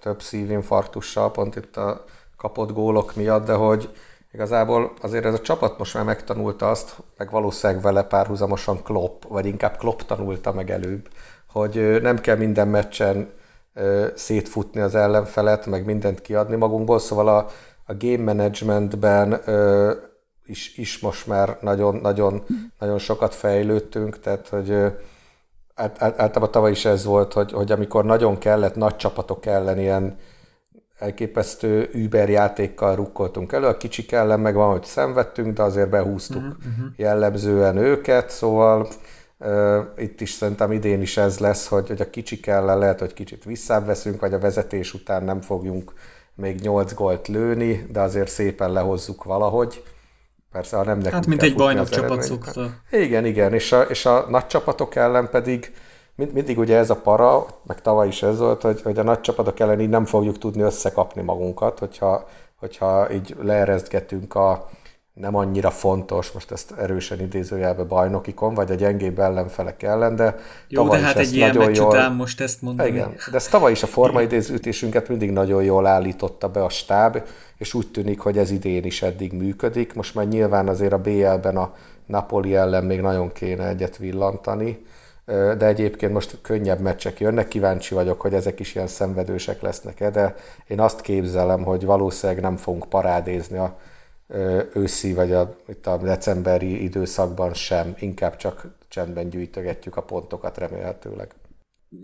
több szívinfarktussal, pont itt a kapott gólok miatt, de hogy igazából azért ez a csapat most már megtanulta azt, meg valószínűleg vele párhuzamosan Klopp, vagy inkább Klopp tanulta meg előbb, hogy nem kell minden meccsen szétfutni az ellenfelet, meg mindent kiadni magunkból, szóval a, a game managementben is, is most már nagyon, nagyon, nagyon sokat fejlődtünk, tehát hogy általában tavaly is ez volt, hogy, hogy amikor nagyon kellett nagy csapatok ellen ilyen elképesztő Uber játékkal rukkoltunk elő, a kicsik ellen meg van, hogy szenvedtünk, de azért behúztuk uh-huh. jellemzően őket, szóval uh, itt is szerintem idén is ez lesz, hogy, hogy a kicsik ellen lehet, hogy kicsit visszább veszünk, vagy a vezetés után nem fogjunk még 8 gólt lőni, de azért szépen lehozzuk valahogy. Persze, ha nem nekünk Hát, mint egy bajnok csapat szokta. Igen, igen, és a, és a nagy csapatok ellen pedig mind, mindig ugye ez a para, meg tavaly is ez volt, hogy, hogy a nagy csapatok ellen így nem fogjuk tudni összekapni magunkat, hogyha, hogyha így leeresztgetünk a nem annyira fontos, most ezt erősen idézőjelbe bajnokikon, vagy a gyengébb ellenfelek ellen, de Jó, de hát egy ilyen nagyon jól... után most ezt mondani. Igen, de ezt tavaly is a formaidézőtésünket mindig nagyon jól állította be a stáb, és úgy tűnik, hogy ez idén is eddig működik. Most már nyilván azért a BL-ben a Napoli ellen még nagyon kéne egyet villantani, de egyébként most könnyebb meccsek jönnek, kíváncsi vagyok, hogy ezek is ilyen szenvedősek lesznek-e, de én azt képzelem, hogy valószínűleg nem fogunk parádézni a őszi vagy a, itt a decemberi időszakban sem, inkább csak csendben gyűjtögetjük a pontokat remélhetőleg.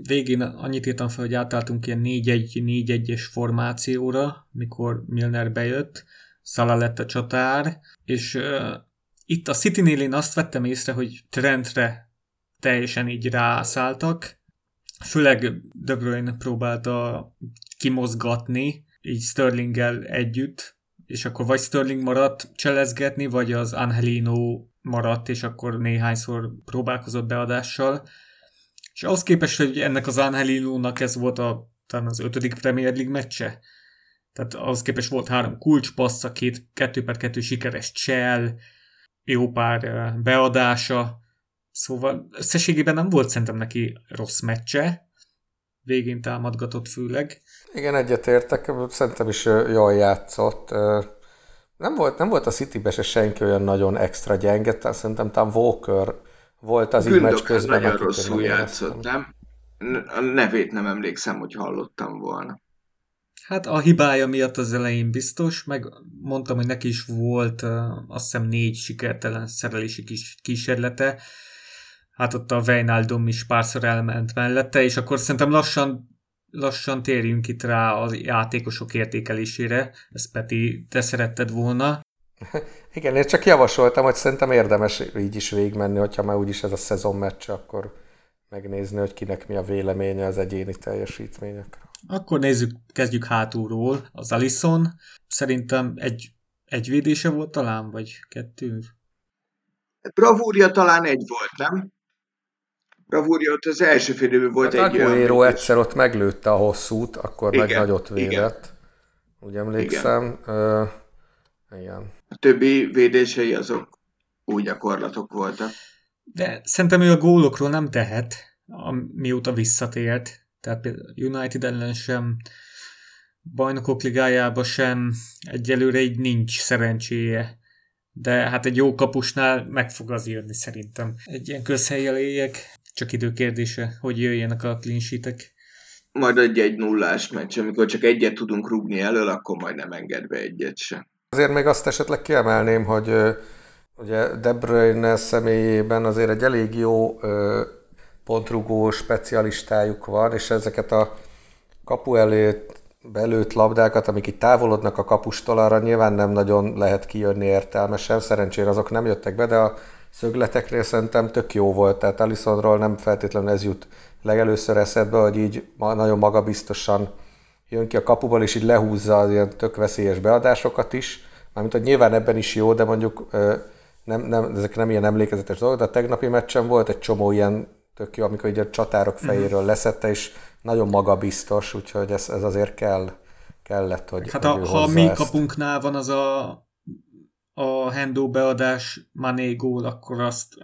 Végén annyit írtam fel, hogy átálltunk ilyen 4-1-4-1-es formációra, mikor Milner bejött, Szala lett a csatár, és uh, itt a City-nél én azt vettem észre, hogy Trentre teljesen így rászálltak, főleg De Bruyne próbálta kimozgatni, így Sterlinggel együtt, és akkor vagy Sterling maradt cselezgetni, vagy az Angelino maradt, és akkor néhányszor próbálkozott beadással. És ahhoz képest, hogy ennek az Angelino-nak ez volt a, talán az ötödik Premier League meccse, tehát ahhoz képest volt három kulcspassza, két, kettő per kettő sikeres csel, jó pár beadása, Szóval összességében nem volt szerintem neki rossz meccse, végén támadgatott főleg. Igen, egyetértek, szerintem is jól játszott. Nem volt, nem volt a City-be se senki olyan nagyon extra gyenge, tehát szerintem talán Walker volt az így meccs közben. nagyon rosszul játszott, nem? A nevét nem emlékszem, hogy hallottam volna. Hát a hibája miatt az elején biztos, meg mondtam, hogy neki is volt azt hiszem négy sikertelen szerelési kis kísérlete, hát ott a Weinaldum is párszor elment mellette, és akkor szerintem lassan lassan térjünk itt rá a játékosok értékelésére. Ezt Peti, te szeretted volna. Igen, én csak javasoltam, hogy szerintem érdemes így is végigmenni, hogyha már úgyis ez a szezon meccs, akkor megnézni, hogy kinek mi a véleménye az egyéni teljesítményekről. Akkor nézzük, kezdjük hátulról. Az Alison szerintem egy, egy védése volt talán, vagy kettő? Bravúria talán egy volt, nem? Bravúria ott az első félidőben volt hát egy Aguero egyszer ott meglőtte a hosszút, akkor igen, meg nagyot védett. Igen. Úgy emlékszem. Igen. Ö, igen. A többi védései azok új gyakorlatok voltak. De szerintem ő a gólokról nem tehet, mióta visszatért. Tehát például United ellen sem, bajnokok ligájába sem, egyelőre így nincs szerencséje. De hát egy jó kapusnál meg fog az jönni szerintem. Egy ilyen közhelyjel éljek, csak idő kérdése, hogy jöjjenek a clean sheetek. Majd egy egy nullás meccs, amikor csak egyet tudunk rúgni elől, akkor majd nem enged be egyet se. Azért még azt esetleg kiemelném, hogy ugye De Bruyne személyében azért egy elég jó pontrugó specialistájuk van, és ezeket a kapu előtt belőtt labdákat, amik itt távolodnak a kapustól, arra nyilván nem nagyon lehet kijönni értelmesen, szerencsére azok nem jöttek be, de a szögleteknél szerintem tök jó volt, tehát Alisonról nem feltétlenül ez jut legelőször eszedbe, hogy így nagyon magabiztosan jön ki a kapuból, és így lehúzza az ilyen tök veszélyes beadásokat is. Mármint, hogy nyilván ebben is jó, de mondjuk nem, nem, ezek nem ilyen emlékezetes dolgok, de a tegnapi meccsen volt egy csomó ilyen tök jó, amikor így a csatárok fejéről mhm. leszette, és nagyon magabiztos, úgyhogy ez, ez azért kell, kellett, hogy Hát a, ha mi kapunknál van az a a Hendo beadás Mané gól, akkor azt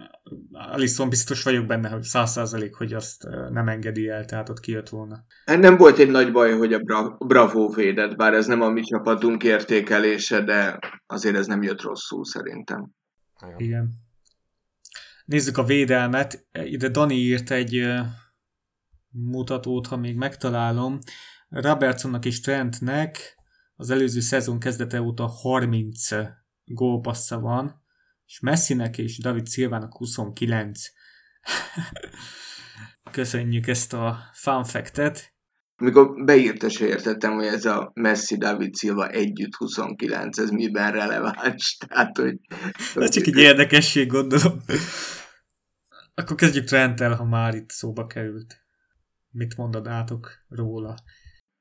Alisson biztos vagyok benne, hogy száz százalék, hogy azt nem engedi el, tehát ott kijött volna. Nem volt egy nagy baj, hogy a Bra- Bravo védett, bár ez nem a mi csapatunk értékelése, de azért ez nem jött rosszul szerintem. Igen. Nézzük a védelmet. Ide Dani írt egy mutatót, ha még megtalálom. Robertsonnak és Trentnek az előző szezon kezdete óta 30 gólpassza van, és Messinek és David Silvának 29. Köszönjük ezt a fun fact-et. Amikor beírta, se értettem, hogy ez a Messi David Silva együtt 29, ez miben releváns. Tehát, hogy... Ez csak egy érdekesség, gondolom. Akkor kezdjük Trenttel, ha már itt szóba került. Mit mondanátok róla?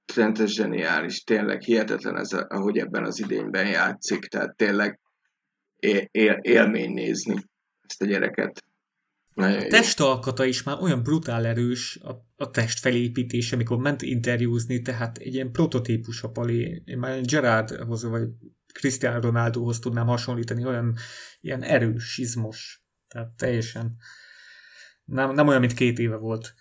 Trent ez zseniális, tényleg hihetetlen ez, ahogy ebben az idényben játszik, tehát tényleg él, él, élmény nézni ezt a gyereket. Nagyon a testalkata is már olyan brutál erős, a, a test felépítése, amikor ment interjúzni, tehát egy ilyen prototípus a Pali. Én már Gerardhoz, vagy Cristiano Ronaldohoz tudnám hasonlítani, olyan ilyen erős, izmos. Tehát teljesen nem, nem olyan, mint két éve volt.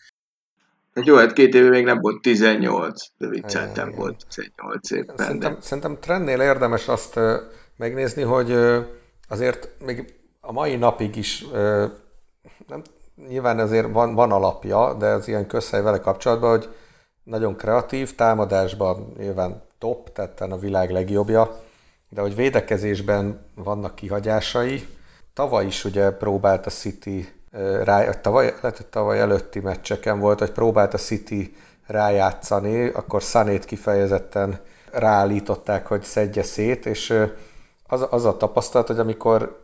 Hát jó, hát két éve még nem volt 18, de vicceltem volt 18 év. Szerintem, szerintem trendnél érdemes azt megnézni, hogy azért még a mai napig is nem, nyilván azért van, van alapja, de az ilyen közhely vele kapcsolatban, hogy nagyon kreatív, támadásban nyilván top, tehát a világ legjobbja, de hogy védekezésben vannak kihagyásai. Tavaly is ugye próbált a City rá, tavaly, lehet, hogy tavaly előtti meccseken volt, hogy próbált a City rájátszani, akkor Sanét kifejezetten ráállították, hogy szedje szét, és az, az a tapasztalat, hogy amikor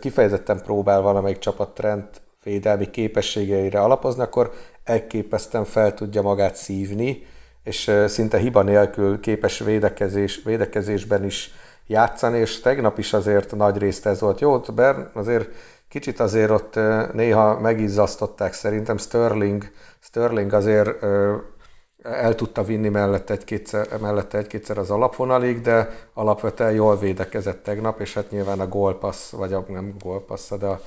kifejezetten próbál valamelyik csapat trend védelmi képességeire alapozni, akkor elképesztően fel tudja magát szívni, és szinte hiba nélkül képes védekezés, védekezésben is játszani, és tegnap is azért nagy részt ez volt. Jó, Bern azért kicsit azért ott néha megizzasztották szerintem Sterling, Sterling azért el tudta vinni mellette egy-kétszer, mellette egy-kétszer az alapvonalig, de alapvetően jól védekezett tegnap, és hát nyilván a gólpassz, vagy a, nem gólpassz, de a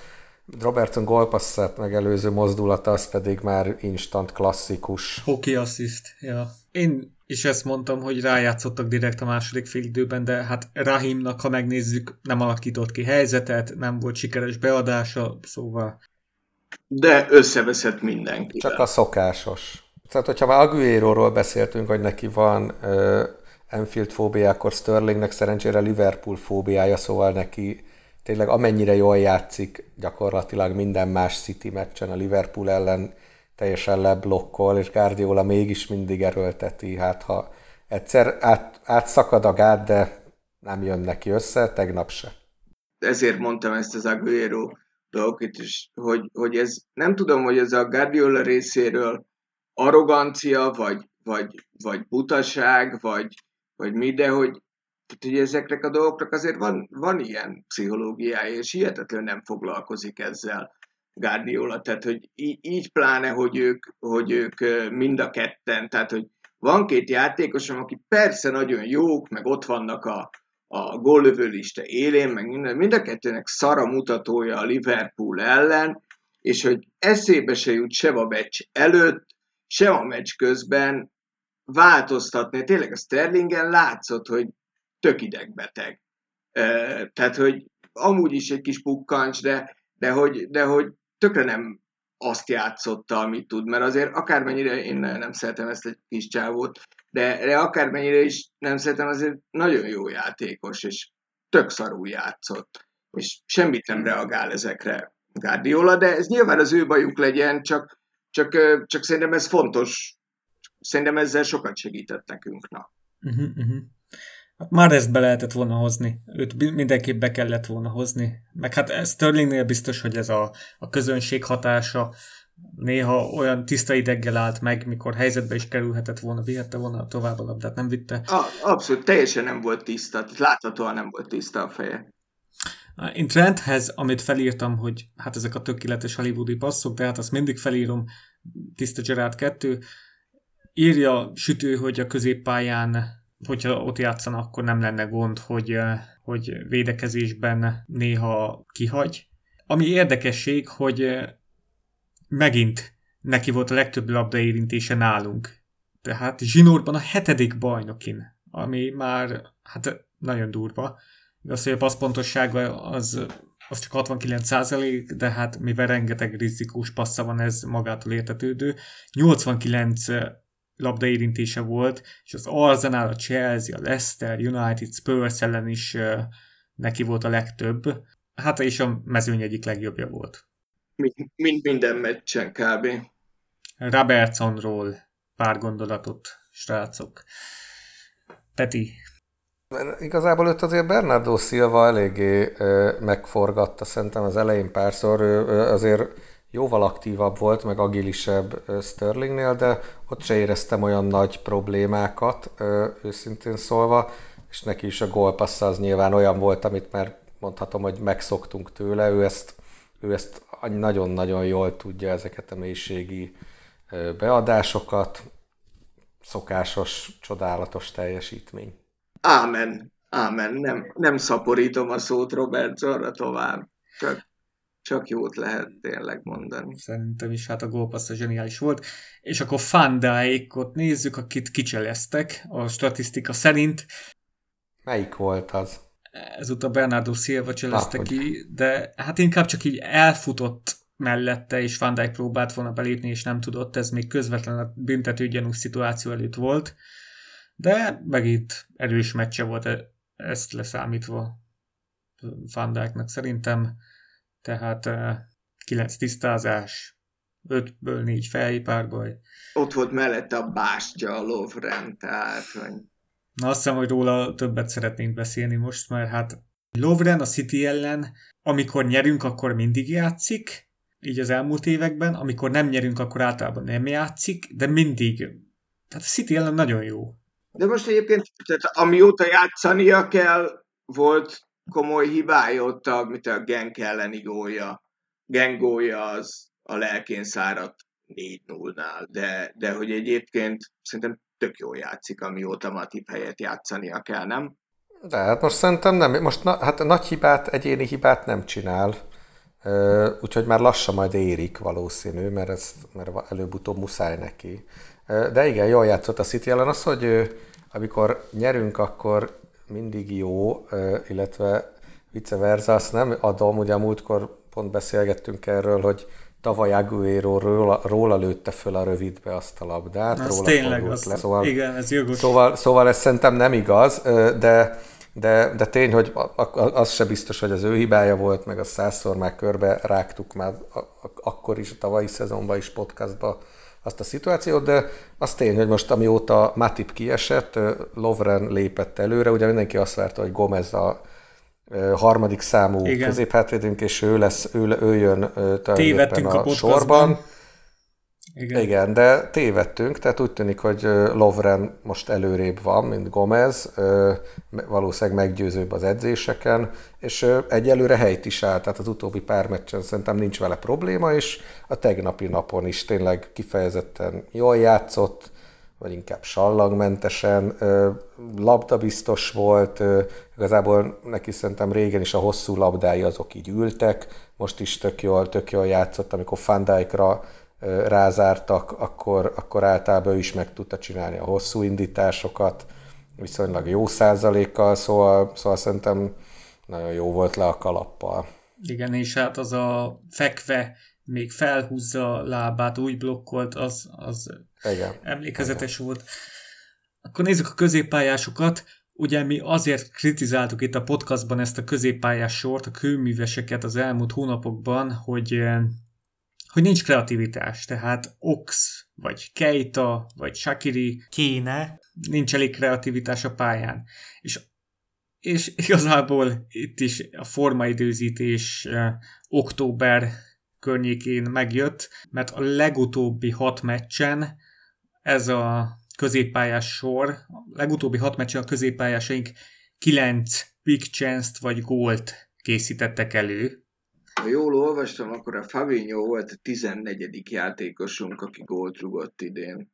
Robertson gólpasszát megelőző mozdulata, az pedig már instant klasszikus. Hockey assist, ja. Én is ezt mondtam, hogy rájátszottak direkt a második fél időben, de hát Rahimnak, ha megnézzük, nem alakított ki helyzetet, nem volt sikeres beadása, szóval... De összeveszett mindenki. Csak a szokásos. Tehát, hogyha már Aguero-ról beszéltünk, hogy neki van ö, Anfield fóbiákor Sterlingnek szerencsére Liverpool fóbiája, szóval neki tényleg amennyire jól játszik, gyakorlatilag minden más City meccsen a Liverpool ellen teljesen leblokkol, és Guardiola mégis mindig erőlteti, hát ha egyszer át, átszakad a gát, de nem jön neki össze, tegnap se. Ezért mondtam ezt az Aguero dolgot is, hogy, hogy ez nem tudom, hogy ez a Guardiola részéről arrogancia, vagy, vagy, vagy butaság, vagy, vagy mi, de hogy, hogy ezeknek a dolgoknak azért van, van ilyen pszichológiája, és hihetetlen nem foglalkozik ezzel Guardiola, tehát hogy így, így pláne, hogy ők, hogy ők mind a ketten, tehát hogy van két játékosom, aki persze nagyon jók, meg ott vannak a, a góllövő lista élén, meg minden, mind a kettőnek szara mutatója a Liverpool ellen, és hogy eszébe se jut se a meccs előtt, se a meccs közben változtatni. Tényleg a Sterlingen látszott, hogy tök idegbeteg. Tehát, hogy amúgy is egy kis pukkancs, de, de, hogy, de hogy tökre nem azt játszotta, amit tud, mert azért akármennyire én nem szeretem ezt egy kis csávót, de, de akármennyire is nem szeretem, azért nagyon jó játékos, és tök szarul játszott, és semmit nem reagál ezekre Guardiola, de ez nyilván az ő bajuk legyen, csak, csak, csak szerintem ez fontos, szerintem ezzel sokat segített nekünk. Na. Uh-huh, uh-huh. Már ezt be lehetett volna hozni. Őt mindenképp be kellett volna hozni. Meg hát Sterlingnél biztos, hogy ez a, a közönség hatása néha olyan tiszta ideggel állt meg, mikor helyzetbe is kerülhetett volna, vihette volna tovább a labdát, nem vitte. A, abszolút, teljesen nem volt tiszta, láthatóan nem volt tiszta a feje. Én Trenthez, amit felírtam, hogy hát ezek a tökéletes hollywoodi passzok, de hát azt mindig felírom, tiszta Gerard 2, írja sütő, hogy a középpályán hogyha ott játszana, akkor nem lenne gond, hogy, hogy védekezésben néha kihagy. Ami érdekesség, hogy megint neki volt a legtöbb labdaérintése nálunk. Tehát Zsinórban a hetedik bajnokin, ami már hát nagyon durva. Igaz, hogy a passzpontossága az, az csak 69 százalék, de hát mivel rengeteg rizikós passza van, ez magától értetődő. 89 labdaérintése volt, és az Arsenal, a Chelsea, a Leicester, United, Spurs ellen is neki volt a legtöbb. Hát és a mezőny egyik legjobbja volt. Mint minden meccsen kb. Robertsonról pár gondolatot, srácok. Peti. Igazából őt azért Bernardo Silva eléggé megforgatta, szerintem az elején párszor, ő, ő azért jóval aktívabb volt, meg agilisebb Sterlingnél, de ott se éreztem olyan nagy problémákat, őszintén szólva, és neki is a gólpassz az nyilván olyan volt, amit már mondhatom, hogy megszoktunk tőle, ő ezt, ő ezt nagyon-nagyon jól tudja ezeket a mélységi beadásokat, szokásos, csodálatos teljesítmény. Ámen, ámen, nem, nem szaporítom a szót Robert arra tovább. Csak csak jót lehet tényleg mondani. Szerintem is hát a gólpassz a zseniális volt. És akkor Fandáikot nézzük, akit kicseleztek a statisztika szerint. Melyik volt az? Ezúttal Bernardo Silva cselezte ki, de hát inkább csak így elfutott mellette, és Van Dijk próbált volna belépni, és nem tudott, ez még közvetlen a büntető gyanús szituáció előtt volt. De megint erős meccse volt e- ezt leszámítva Van Dijknak szerintem tehát 9 tisztázás, 5-ből 4 fejpárbaj. Ott volt mellette a bástya, a Lovren, tehát hogy... Na azt hiszem, hogy róla többet szeretnénk beszélni most, mert hát Lovren a City ellen, amikor nyerünk, akkor mindig játszik, így az elmúlt években, amikor nem nyerünk, akkor általában nem játszik, de mindig. Tehát a City ellen nagyon jó. De most egyébként, tehát amióta játszania kell, volt komoly hibája ott, a, mint a Genk elleni gólja. Gengója az a lelkén száradt 4-0-nál, de, de hogy egyébként szerintem tök jól játszik, amióta Matip helyet játszania kell, nem? De hát most szerintem nem, most na, hát nagy hibát, egyéni hibát nem csinál, úgyhogy már lassan majd érik valószínű, mert, ez, mert előbb-utóbb muszáj neki. De igen, jól játszott a City ellen. Az, hogy amikor nyerünk, akkor mindig jó, illetve vice versa, azt nem adom, ugye a múltkor pont beszélgettünk erről, hogy tavaly Aguero róla, róla lőtte föl a rövidbe azt a labdát. Az róla tényleg, az, le. Szóval, igen, ez jogos. Szóval, szóval ez szerintem nem igaz, de, de, de tény, hogy az se biztos, hogy az ő hibája volt, meg a százszor már körbe rágtuk már akkor is, a tavalyi szezonban is podcastba azt a szituációt, de az tény, hogy most amióta Matip kiesett, Lovren lépett előre, ugye mindenki azt várta, hogy Gomez a harmadik számú középhátvédünk, és ő lesz, ő, ő jön tulajdonképpen a, a sorban. Igen. Igen, de tévedtünk, tehát úgy tűnik, hogy Lovren most előrébb van, mint Gomez, valószínűleg meggyőzőbb az edzéseken, és egyelőre helyt is áll, tehát az utóbbi pár meccsen szerintem nincs vele probléma, és a tegnapi napon is tényleg kifejezetten jól játszott, vagy inkább sallagmentesen, labdabiztos volt, igazából neki szerintem régen is a hosszú labdái azok így ültek, most is tök jól, tök jól játszott, amikor Fandijkra rázártak, akkor, akkor általában ő is meg tudta csinálni a hosszú indításokat, viszonylag jó százalékkal, szóval, szóval szerintem nagyon jó volt le a kalappal. Igen, és hát az a fekve még felhúzza a lábát, úgy blokkolt, az, az Igen. emlékezetes Igen. volt. Akkor nézzük a középpályásokat. Ugye mi azért kritizáltuk itt a podcastban ezt a középpályás sort, a kőműveseket az elmúlt hónapokban, hogy hogy nincs kreativitás, tehát Ox, vagy Keita, vagy Shakiri kéne, nincs elég kreativitás a pályán. És, és igazából itt is a formaidőzítés eh, október környékén megjött, mert a legutóbbi hat meccsen ez a középpályás sor, a legutóbbi hat meccsen a középpályásaink kilenc big chance-t vagy gólt készítettek elő, ha jól olvastam, akkor a Fabinho volt a 14. játékosunk, aki gólt rugott idén.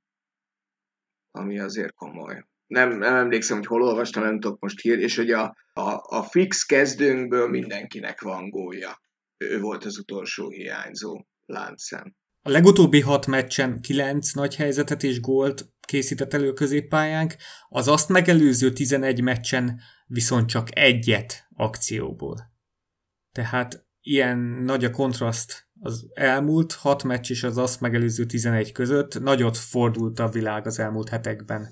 Ami azért komoly. Nem, nem emlékszem, hogy hol olvastam, nem tudok most hír, és hogy a, a, a fix kezdőnkből mindenkinek van gólja. Ő volt az utolsó hiányzó láncszem. A legutóbbi hat meccsen kilenc nagy helyzetet és gólt készített elő középpályánk, az azt megelőző 11 meccsen viszont csak egyet akcióból. Tehát ilyen nagy a kontraszt az elmúlt hat meccs és az azt megelőző 11 között. Nagyot fordult a világ az elmúlt hetekben.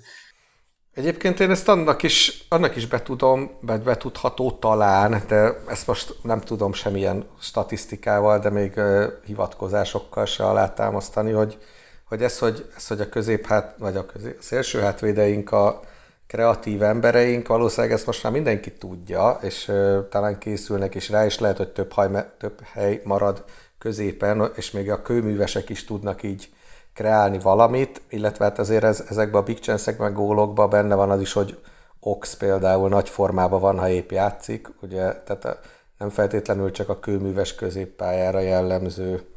Egyébként én ezt annak is, annak is betudom, vagy betudható talán, de ezt most nem tudom semmilyen statisztikával, de még uh, hivatkozásokkal se alátámasztani, hogy, hogy ez, hogy, ez, hogy a középhát, vagy a, közé, a szélső hátvédeink a, kreatív embereink, valószínűleg ezt most már mindenki tudja, és uh, talán készülnek is rá, és lehet, hogy több, hely, több hely marad középen, és még a kőművesek is tudnak így kreálni valamit, illetve hát azért ez, ezekben a big chance-ekben, gólokban benne van az is, hogy Ox például nagy formában van, ha épp játszik, ugye, tehát nem feltétlenül csak a kőműves középpályára jellemző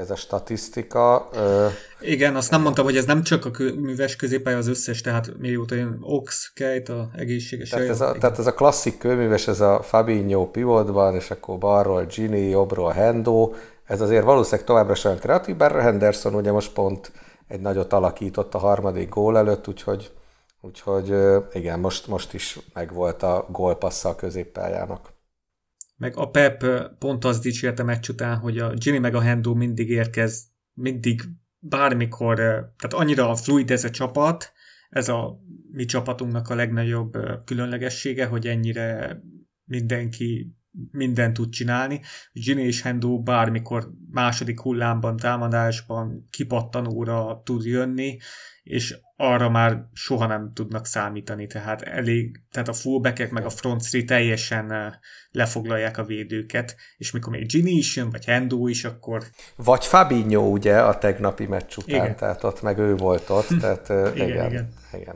ez a statisztika. Igen, azt nem mondtam, hogy ez nem csak a műves középpálya az összes, tehát mióta jön Ox, Kejt, a egészséges tehát ez, a, tehát ez a klasszik kőműves, ez a Fabinho pivotban, és akkor balról Gini, jobbról Hendo, ez azért valószínűleg továbbra sem kreatív, bár Henderson ugye most pont egy nagyot alakított a harmadik gól előtt, úgyhogy, úgyhogy igen, most, most is megvolt a gólpassza a középpályának. Meg a Pep pont azt dicsérte meccs után, hogy a Ginny meg a Hendo mindig érkez, mindig bármikor, tehát annyira fluid ez a csapat, ez a mi csapatunknak a legnagyobb különlegessége, hogy ennyire mindenki mindent tud csinálni. Ginny és Hendo bármikor második hullámban, támadásban, kipattanóra tud jönni, és arra már soha nem tudnak számítani, tehát elég, tehát a fullbackek meg a front three teljesen lefoglalják a védőket, és mikor még Ginny is jön, vagy Hendo is, akkor... Vagy Fabinho ugye a tegnapi meccs után, igen. tehát ott meg ő volt ott, tehát igen, igen. igen. igen.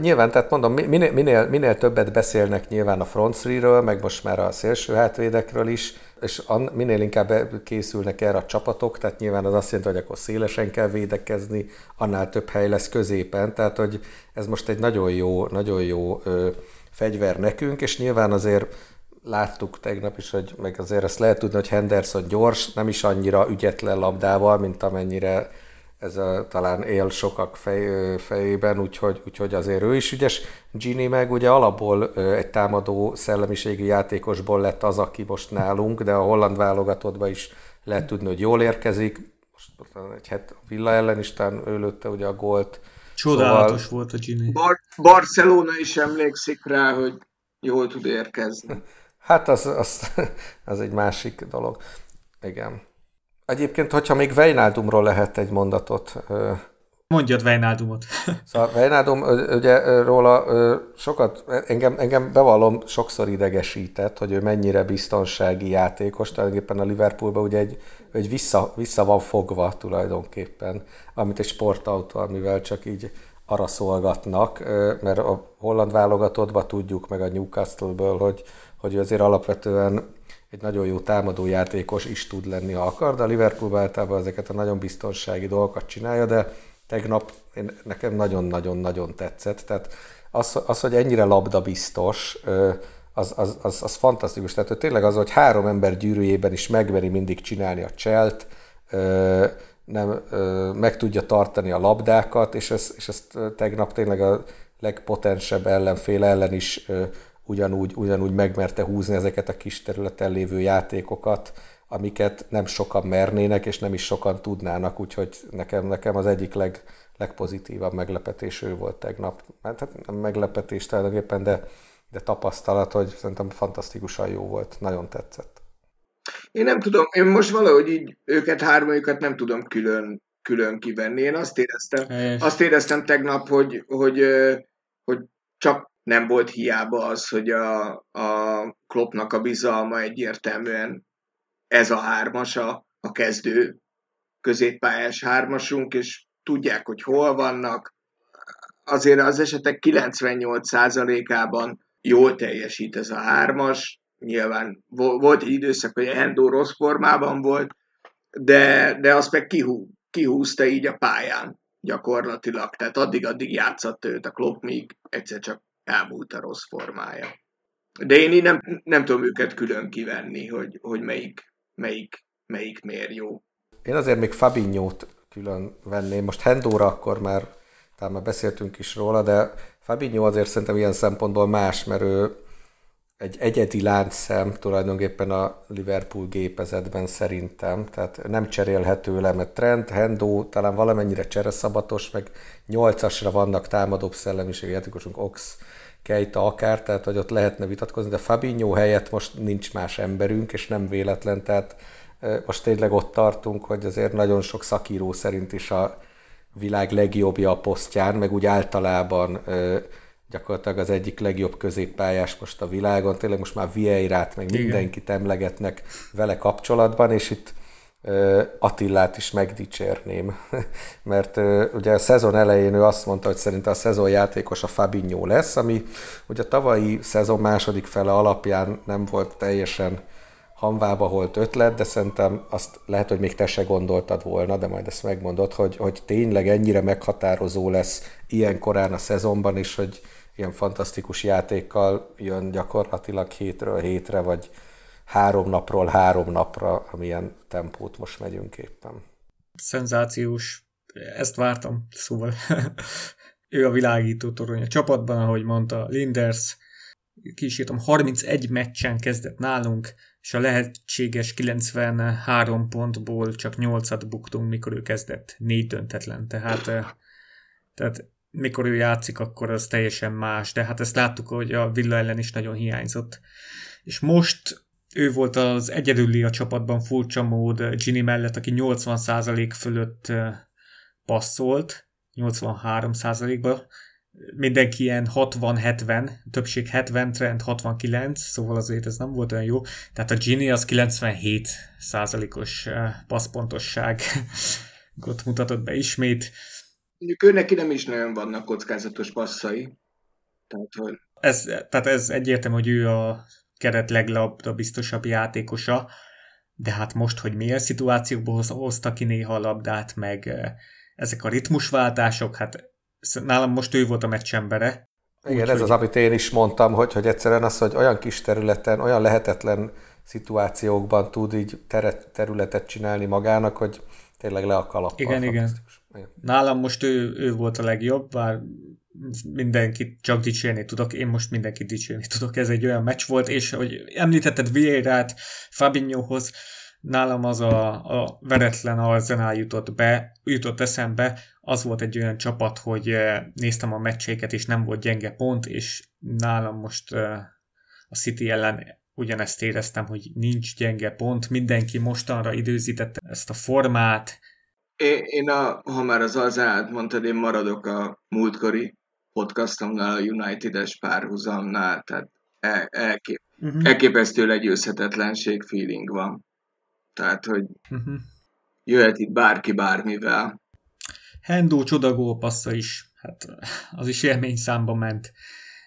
Nyilván, tehát mondom, minél, minél, minél többet beszélnek nyilván a front three-ről, meg most már a szélső hátvédekről is, és minél inkább készülnek erre a csapatok, tehát nyilván az azt jelenti, hogy akkor szélesen kell védekezni, annál több hely lesz középen, tehát hogy ez most egy nagyon jó, nagyon jó ö, fegyver nekünk, és nyilván azért láttuk tegnap is, hogy meg azért ezt lehet tudni, hogy Henderson gyors, nem is annyira ügyetlen labdával, mint amennyire ez a, talán él sokak fej, fejében, úgyhogy, úgyhogy azért ő is ügyes. Gini meg ugye alapból egy támadó szellemiségi játékosból lett az, aki most nálunk, de a holland válogatottban is lehet tudni, hogy jól érkezik. Most egy het a Villa ellen is ő lőtte ugye a gólt. Csodálatos szóval... volt a Gini. Bar- Barcelona is emlékszik rá, hogy jól tud érkezni. Hát az, az, az egy másik dolog. Igen. Egyébként, hogyha még Vejnádumról lehet egy mondatot. Mondjad Vejnádumot. Szóval Vejnádum, ugye róla sokat, engem, engem bevallom, sokszor idegesített, hogy ő mennyire biztonsági játékos, tulajdonképpen a Liverpoolban ugye egy, egy vissza, vissza van fogva tulajdonképpen, amit egy sportautó, amivel csak így arra szolgatnak, mert a holland válogatottban tudjuk meg a Newcastle-ből, hogy, hogy azért alapvetően egy nagyon jó támadó játékos is tud lenni, ha akar, de a Liverpool általában ezeket a nagyon biztonsági dolgokat csinálja, de tegnap én, nekem nagyon-nagyon-nagyon tetszett. Tehát az, az, hogy ennyire labda biztos, az, az, az, az fantasztikus. Tehát hogy tényleg az, hogy három ember gyűrűjében is megveri mindig csinálni a cselt, nem, meg tudja tartani a labdákat, és ezt, és ezt tegnap tényleg a legpotensebb ellenfél ellen is ugyanúgy, ugyanúgy megmerte húzni ezeket a kis területen lévő játékokat, amiket nem sokan mernének, és nem is sokan tudnának, úgyhogy nekem, nekem az egyik leg, legpozitívabb meglepetés ő volt tegnap. Hát nem meglepetés tulajdonképpen, de, de tapasztalat, hogy szerintem fantasztikusan jó volt, nagyon tetszett. Én nem tudom, én most valahogy így őket, hármajukat nem tudom külön, külön kivenni. Én azt éreztem, azt éreztem tegnap, hogy, hogy, hogy csak nem volt hiába az, hogy a, a Kloppnak a bizalma egyértelműen ez a hármas, a, a kezdő középpályás hármasunk, és tudják, hogy hol vannak. Azért az esetek 98%-ában jól teljesít ez a hármas. Nyilván volt egy időszak, hogy Endo rossz formában volt, de, de azt meg kihú, kihúzta így a pályán gyakorlatilag. Tehát addig-addig játszott őt a Klopp, míg egyszer csak elmúlt a rossz formája. De én így nem, nem tudom őket külön kivenni, hogy, hogy melyik, melyik, melyik miért jó. Én azért még Fabinho-t külön venném. Most Hendóra akkor már, talán már beszéltünk is róla, de Fabinho azért szerintem ilyen szempontból más, mert ő egy egyedi láncszem tulajdonképpen a Liverpool gépezetben szerintem, tehát nem cserélhető le, mert Trent, Hendo talán valamennyire csereszabatos, meg nyolcasra vannak támadóbb szellemiség játékosunk, Ox, Keita akár, tehát hogy ott lehetne vitatkozni, de Fabinho helyett most nincs más emberünk, és nem véletlen, tehát most tényleg ott tartunk, hogy azért nagyon sok szakíró szerint is a világ legjobbja a posztján, meg úgy általában gyakorlatilag az egyik legjobb középpályás most a világon, tényleg most már Vieirát, meg mindenkit emlegetnek vele kapcsolatban, és itt Attillát is megdicsérném, mert ugye a szezon elején ő azt mondta, hogy szerinte a szezon játékos a Fabinho lesz, ami ugye a tavalyi szezon második fele alapján nem volt teljesen hanvába holt ötlet, de szerintem azt lehet, hogy még te se gondoltad volna, de majd ezt megmondod, hogy, hogy tényleg ennyire meghatározó lesz ilyen korán a szezonban is, hogy ilyen fantasztikus játékkal jön gyakorlatilag hétről hétre, vagy három napról három napra, amilyen tempót most megyünk éppen. Szenzációs. Ezt vártam, szóval ő a világító torony a csapatban, ahogy mondta Linders, kísírtam, 31 meccsen kezdett nálunk, és a lehetséges 93 pontból csak 8-at buktunk, mikor ő kezdett, négy döntetlen, tehát, eh, tehát mikor ő játszik, akkor az teljesen más, de hát ezt láttuk, hogy a Villa ellen is nagyon hiányzott. És most ő volt az egyedüli a csapatban furcsa mód Ginny mellett, aki 80% fölött passzolt, 83%-ba, mindenki ilyen 60-70, többség 70, trend 69, szóval azért ez nem volt olyan jó. Tehát a Ginny az 97 százalékos passzpontosság mutatott be ismét. Mondjuk ő neki nem is nagyon vannak kockázatos passzai. Tehát, hogy... ez, tehát ez egyértelmű, hogy ő a keret leglabda biztosabb játékosa, de hát most, hogy milyen szituációkból hozta ki néha a labdát, meg ezek a ritmusváltások, hát nálam most ő volt a meccsembere. Igen, Úgy, ez hogy... az, amit én is mondtam, hogy, hogy egyszerűen az, hogy olyan kis területen, olyan lehetetlen szituációkban tud így teret, területet csinálni magának, hogy tényleg le a kalappal. Igen, igen. igen. Nálam most ő, ő volt a legjobb, bár mindenkit csak dicsérni tudok, én most mindenkit dicsérni tudok. Ez egy olyan meccs volt, és hogy említetted Vieirát Fabinhohoz, nálam az a, a veretlen Arzenál jutott be, jutott eszembe, az volt egy olyan csapat, hogy eh, néztem a meccseiket, és nem volt gyenge pont, és nálam most eh, a City ellen ugyanezt éreztem, hogy nincs gyenge pont, mindenki mostanra időzítette ezt a formát. Én, a, ha már az az mondtad, én maradok a múltkori podcastomnál, a United-es párhuzamnál, tehát el, elkép, uh-huh. elképesztő legyőzhetetlenség feeling van. Tehát, hogy uh-huh. jöhet itt bárki bármivel. Hendo csodagólpassza is, hát az is élmény számba ment,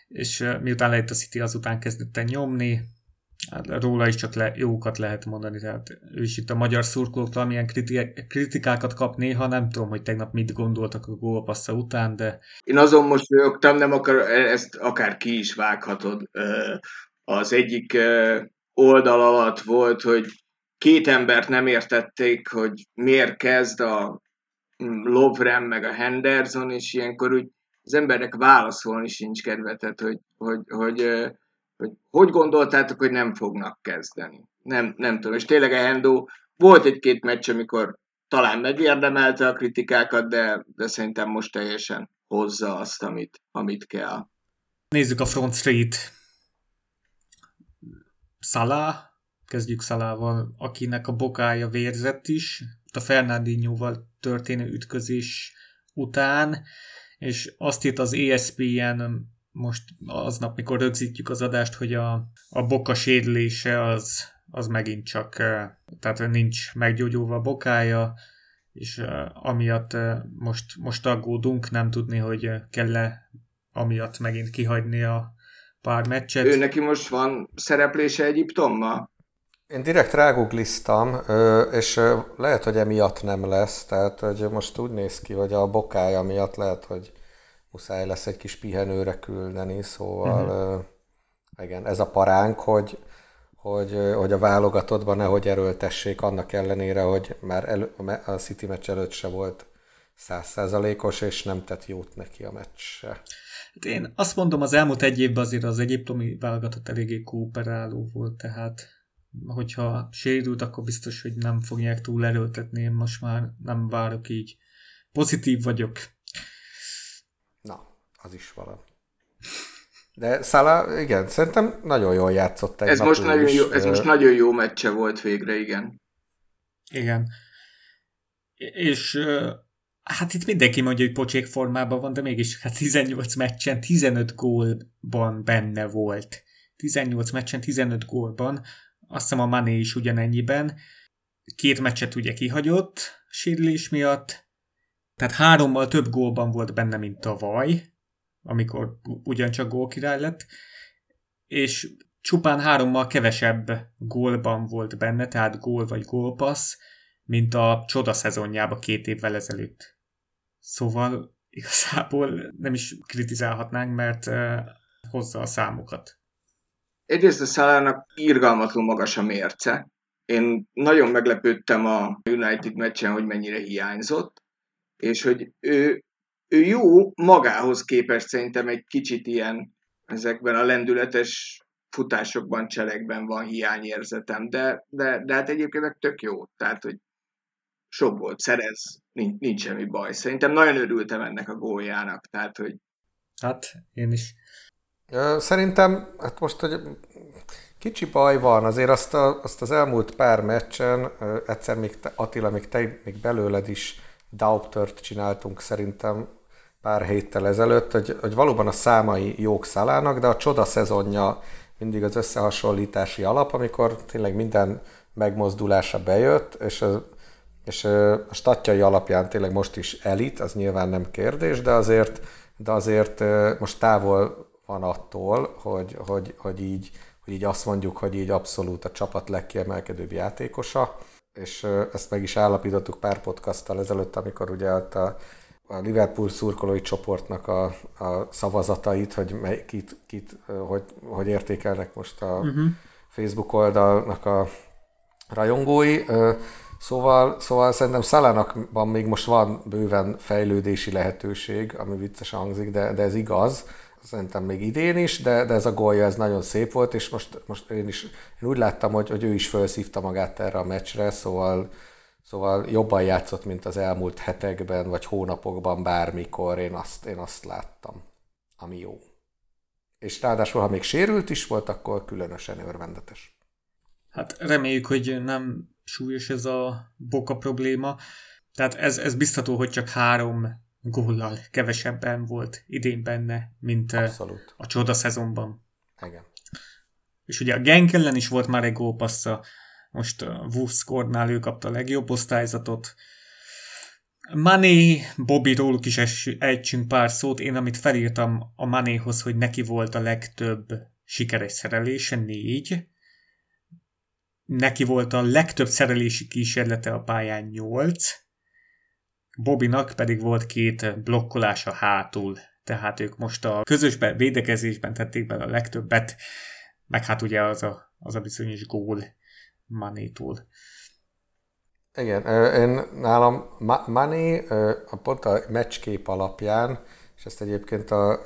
és miután lejött a City, azután kezdett el nyomni, hát róla is csak le, jókat lehet mondani, tehát ő is itt a magyar szurkolóktól milyen kritikákat kap néha, nem tudom, hogy tegnap mit gondoltak a gólpassza után, de... Én azon most mosolyogtam, nem akar, ezt akár ki is vághatod. Az egyik oldal alatt volt, hogy két embert nem értették, hogy miért kezd a Lovren meg a Henderson, és ilyenkor úgy az embernek válaszolni sincs kedve, tehát hogy, hogy, hogy, hogy, hogy gondoltátok, hogy nem fognak kezdeni. Nem, nem tudom, és tényleg a Hendo volt egy-két meccs, amikor talán megérdemelte a kritikákat, de, de szerintem most teljesen hozza azt, amit, amit kell. Nézzük a Front Street. Salah, kezdjük Szalával, akinek a bokája vérzett is, a Fernandinhoval történő ütközés után, és azt írt az ESPN most aznap, mikor rögzítjük az adást, hogy a, a boka sérülése az, az megint csak, tehát nincs meggyógyulva a bokája, és amiatt most, most aggódunk, nem tudni, hogy kell-e amiatt megint kihagyni a pár meccset. Ő neki most van szereplése Egyiptommal? Én direkt rágugliztam, és lehet, hogy emiatt nem lesz, tehát hogy most úgy néz ki, hogy a bokája miatt lehet, hogy muszáj lesz egy kis pihenőre küldeni, szóval uh-huh. igen, ez a paránk, hogy, hogy, hogy a válogatottban nehogy erőltessék, annak ellenére, hogy már elő, a City meccs előtt se volt százszázalékos, és nem tett jót neki a meccs se. Hát én azt mondom, az elmúlt egy évben azért az egyiptomi válogatott eléggé kooperáló volt, tehát hogyha sérült, akkor biztos, hogy nem fogják túl erőltetni, én most már nem várok így. Pozitív vagyok. Az is valami. De Szala, igen, szerintem nagyon jól játszott ez most nagyon is. jó, Ez most nagyon jó meccse volt végre, igen. Igen. És hát itt mindenki mondja, hogy pocsék formában van, de mégis hát 18 meccsen 15 gólban benne volt. 18 meccsen 15 gólban, azt hiszem a Mané is ugyanennyiben. Két meccset ugye kihagyott sérülés miatt, tehát hárommal több gólban volt benne, mint tavaly, amikor ugyancsak gólkirály lett, és csupán hárommal kevesebb gólban volt benne, tehát gól vagy gólpassz, mint a csoda szezonjába két évvel ezelőtt. Szóval igazából nem is kritizálhatnánk, mert hozza a számokat. Egyrészt a Szalának irgalmatlan magas a mérce. Én nagyon meglepődtem a United meccsen, hogy mennyire hiányzott, és hogy ő, ő jó magához képest szerintem egy kicsit ilyen ezekben a lendületes futásokban, cselekben van hiányérzetem, de, de, de hát egyébként tök jó, tehát hogy sok volt szerez, nincs, nincs semmi baj. Szerintem nagyon örültem ennek a góljának, tehát hogy... Hát, én is. Szerintem, hát most, hogy kicsi baj van, azért azt, a, azt az elmúlt pár meccsen, egyszer még te, Attila, még te, még belőled is Dauptört csináltunk szerintem pár héttel ezelőtt, hogy, hogy valóban a számai jók szalának, de a csoda szezonja mindig az összehasonlítási alap, amikor tényleg minden megmozdulása bejött, és a, és a statjai alapján tényleg most is elit, az nyilván nem kérdés, de azért, de azért most távol van attól, hogy, hogy, hogy, így, hogy így azt mondjuk, hogy így abszolút a csapat legkiemelkedőbb játékosa, és ezt meg is állapítottuk pár podcasttal ezelőtt, amikor ugye ott a, a Liverpool szurkolói csoportnak a, a szavazatait, hogy mely, kit, kit hogy, hogy értékelnek most a uh-huh. Facebook oldalnak a rajongói. Szóval, szóval szerintem Szalának még most van bőven fejlődési lehetőség, ami viccesen hangzik, de, de ez igaz. Szerintem még idén is, de, de ez a gólja ez nagyon szép volt, és most, most én is én úgy láttam, hogy, hogy ő is felszívta magát erre a meccsre, szóval, szóval jobban játszott, mint az elmúlt hetekben, vagy hónapokban bármikor, én azt, én azt láttam, ami jó. És ráadásul, ha még sérült is volt, akkor különösen örvendetes. Hát reméljük, hogy nem súlyos ez a boka probléma. Tehát ez, ez biztató, hogy csak három góllal kevesebben volt idén benne, mint Abszolút. a csoda szezonban. Igen. És ugye a Genk ellen is volt már egy gólpassza, most a Wolfscore-nál ő kapta a legjobb osztályzatot. Mané, Bobby róluk is ejtsünk pár szót. Én amit felírtam a Manéhoz, hogy neki volt a legtöbb sikeres szerelése, négy. Neki volt a legtöbb szerelési kísérlete a pályán 8, Bobinak pedig volt két blokkolása hátul, tehát ők most a közös védekezésben tették bele a legtöbbet, meg hát ugye az a, az a bizonyos gól Manétól. Igen, én nálam Mané pont a meccskép alapján, és ezt egyébként a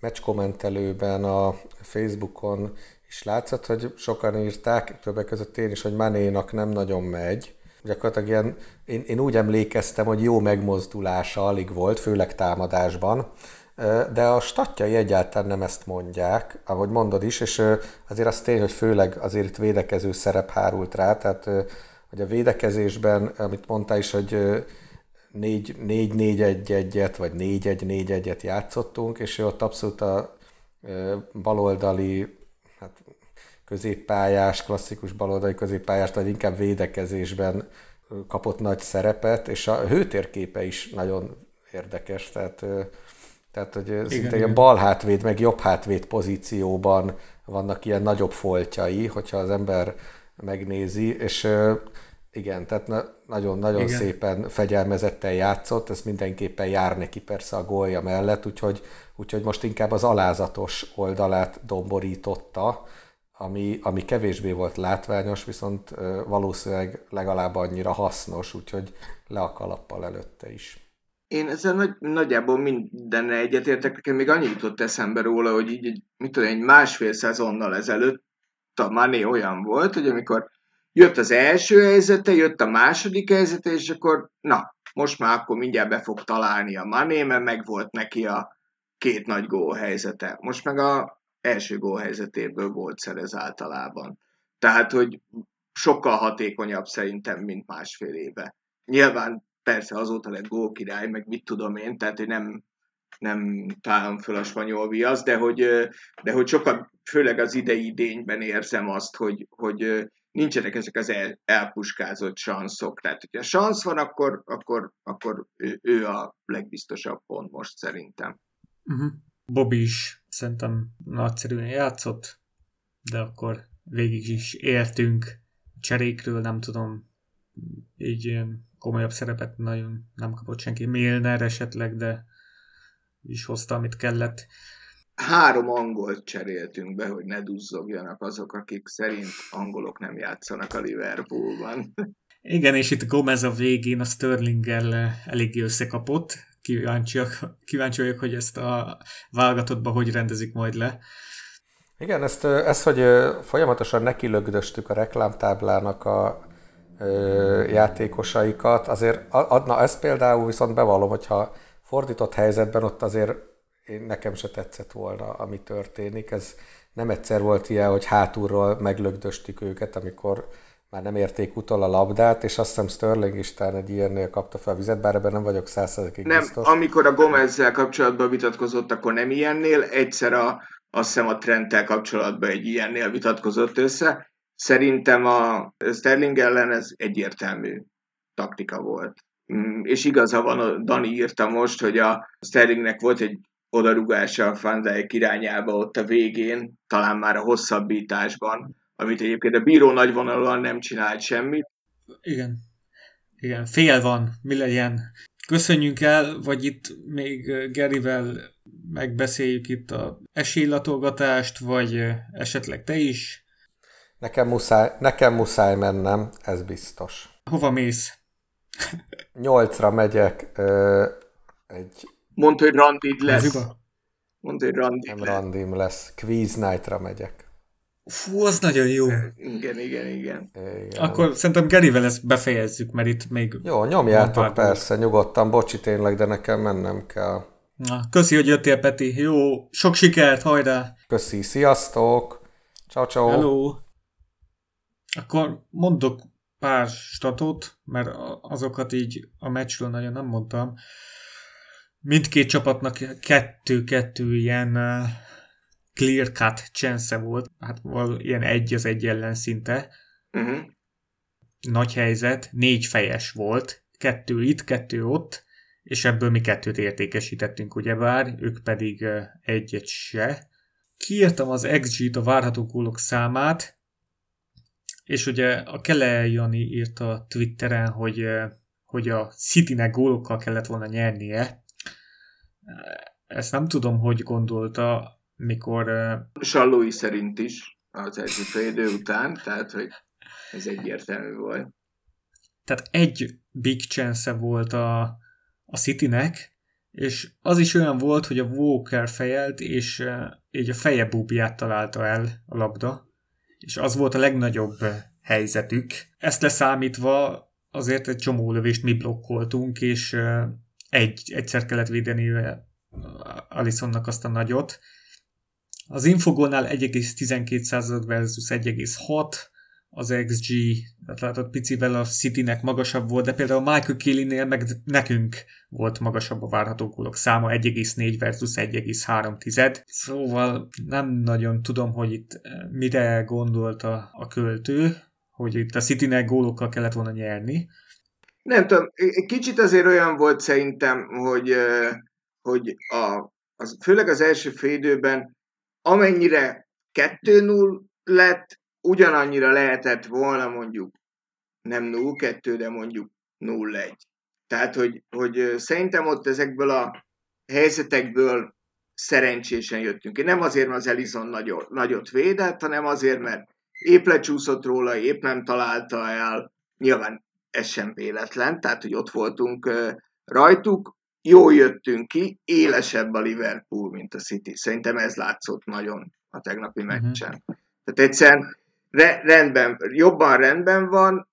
meccs kommentelőben a Facebookon és látszott, hogy sokan írták, többek között én is, hogy Manénak nem nagyon megy. Gyakorlatilag ilyen, én, én úgy emlékeztem, hogy jó megmozdulása alig volt, főleg támadásban, de a statjai egyáltalán nem ezt mondják, ahogy mondod is, és azért az tény, hogy főleg azért itt védekező szerep hárult rá, tehát hogy a védekezésben, amit mondta is, hogy 4-4-1-1-et, vagy 4-1-4-1-et játszottunk, és ott abszolút a baloldali hát középpályás, klasszikus baloldali középpályás, vagy inkább védekezésben kapott nagy szerepet, és a hőtérképe is nagyon érdekes, tehát, tehát hogy igen, szinte igen. ilyen bal hátvéd, meg jobb hátvéd pozícióban vannak ilyen nagyobb foltjai, hogyha az ember megnézi, és igen, tehát nagyon-nagyon szépen fegyelmezetten játszott, ez mindenképpen jár neki persze a gólja mellett, úgyhogy, úgyhogy most inkább az alázatos oldalát domborította, ami, ami kevésbé volt látványos, viszont valószínűleg legalább annyira hasznos, úgyhogy le a kalappal előtte is. Én ezzel nagy, nagyjából mindenre egyetértek, nekem még annyit jutott eszembe róla, hogy így, mit tudom, egy másfél szezonnal ezelőtt a Mané olyan volt, hogy amikor jött az első helyzete, jött a második helyzete, és akkor na, most már akkor mindjárt be fog találni a Mané, mert meg volt neki a két nagy gól helyzete. Most meg a első gól helyzetéből volt szerez általában. Tehát, hogy sokkal hatékonyabb szerintem, mint másfél éve. Nyilván persze azóta lett gól király, meg mit tudom én, tehát hogy nem, nem találom föl a spanyol viasz, de hogy, de hogy sokkal, főleg az idei idényben érzem azt, hogy, hogy nincsenek ezek az el, elpuskázott sanszok. Tehát, hogyha sansz van, akkor, akkor, akkor ő, ő a legbiztosabb pont most szerintem. Uh-huh. Bobby is szerintem nagyszerűen játszott, de akkor végig is értünk cserékről, nem tudom, így komolyabb szerepet nagyon nem kapott senki. Milner esetleg, de is hozta, amit kellett három angolt cseréltünk be, hogy ne duzzogjanak azok, akik szerint angolok nem játszanak a Liverpoolban. Igen, és itt Gomez a végén a Sterlinggel eléggé összekapott. Kíváncsiak, kíváncsi vagyok, hogy ezt a válogatottba hogy rendezik majd le. Igen, ezt, ezt hogy folyamatosan nekilögdöstük a reklámtáblának a játékosaikat, azért adna ezt például viszont bevallom, hogyha fordított helyzetben ott azért én, nekem se tetszett volna, ami történik. Ez nem egyszer volt ilyen, hogy hátulról meglögdöstük őket, amikor már nem érték utol a labdát, és azt hiszem Sterling is talán egy ilyennél kapta fel a vizet, bár ebben nem vagyok százszerzekig nem, biztos. amikor a Gomezzel kapcsolatban vitatkozott, akkor nem ilyennél, egyszer a, azt hiszem a Trenttel kapcsolatban egy ilyennél vitatkozott össze. Szerintem a Sterling ellen ez egyértelmű taktika volt. Mm, és igaza van, Dani írta most, hogy a Sterlingnek volt egy odarugása a Van Dijk irányába ott a végén, talán már a hosszabbításban, amit egyébként a bíró nagyvonalúan nem csinált semmit. Igen. Igen, fél van, mi legyen. köszönjünk el, vagy itt még Gerivel megbeszéljük itt a esélylatolgatást, vagy esetleg te is? Nekem muszáj, nekem muszáj mennem, ez biztos. Hova mész? Nyolcra megyek ö, egy... Mondd, hogy randid lesz. Mondd, hogy randid Nem lesz. randim lesz. Quiz night-ra megyek. Fú, az nagyon jó. Igen, igen, igen. igen. Akkor szerintem Gerivel ezt befejezzük, mert itt még... Jó, nyomjátok persze, nyugodtan, bocsi tényleg, de nekem mennem kell. Na, köszi, hogy jöttél, Peti. Jó, sok sikert, hajrá! Köszi, sziasztok! Ciao, ciao! Hello! Akkor mondok pár statot, mert azokat így a meccsről nagyon nem mondtam. Mindkét csapatnak kettő-kettő ilyen clear cut chance volt, hát ilyen egy az egy ellen szinte. Uh-huh. Nagy helyzet, négy fejes volt, kettő itt, kettő ott, és ebből mi kettőt értékesítettünk ugyebár, ők pedig egyet se. Kiírtam az XG-t, a várható gólok számát, és ugye a Kele Jani írta Twitteren, hogy, hogy a Citynek gólokkal kellett volna nyernie. Ezt nem tudom, hogy gondolta, mikor... Sallói szerint is az első fél idő után, tehát hogy ez egyértelmű volt. Tehát egy big chance volt a, a Citynek, és az is olyan volt, hogy a Walker fejelt, és így a feje búbját találta el a labda, és az volt a legnagyobb helyzetük. Ezt leszámítva azért egy csomó lövést mi blokkoltunk, és egy, egyszer kellett védeni Alisonnak azt a nagyot, az Infogónál 1,12 versus 1,6, az XG, tehát látod, picivel a Citynek magasabb volt, de például Michael Kelly-nél meg nekünk volt magasabb a várható gólok száma, 1,4 versus 1,3. Szóval nem nagyon tudom, hogy itt eh, mire gondolt a, költő, hogy itt a Citynek gólokkal kellett volna nyerni. Nem tudom, kicsit azért olyan volt szerintem, hogy, eh, hogy a, az, főleg az első félidőben amennyire 2-0 lett, ugyanannyira lehetett volna mondjuk nem 0-2, de mondjuk 0-1. Tehát, hogy, hogy szerintem ott ezekből a helyzetekből szerencsésen jöttünk. Én nem azért, mert az Elizon nagyot, nagyot védett, hanem azért, mert épp lecsúszott róla, épp nem találta el. Nyilván ez sem véletlen, tehát, hogy ott voltunk rajtuk, jól jöttünk ki, élesebb a Liverpool, mint a City. Szerintem ez látszott nagyon a tegnapi meccsen. Tehát egyszerűen re- rendben, jobban rendben van,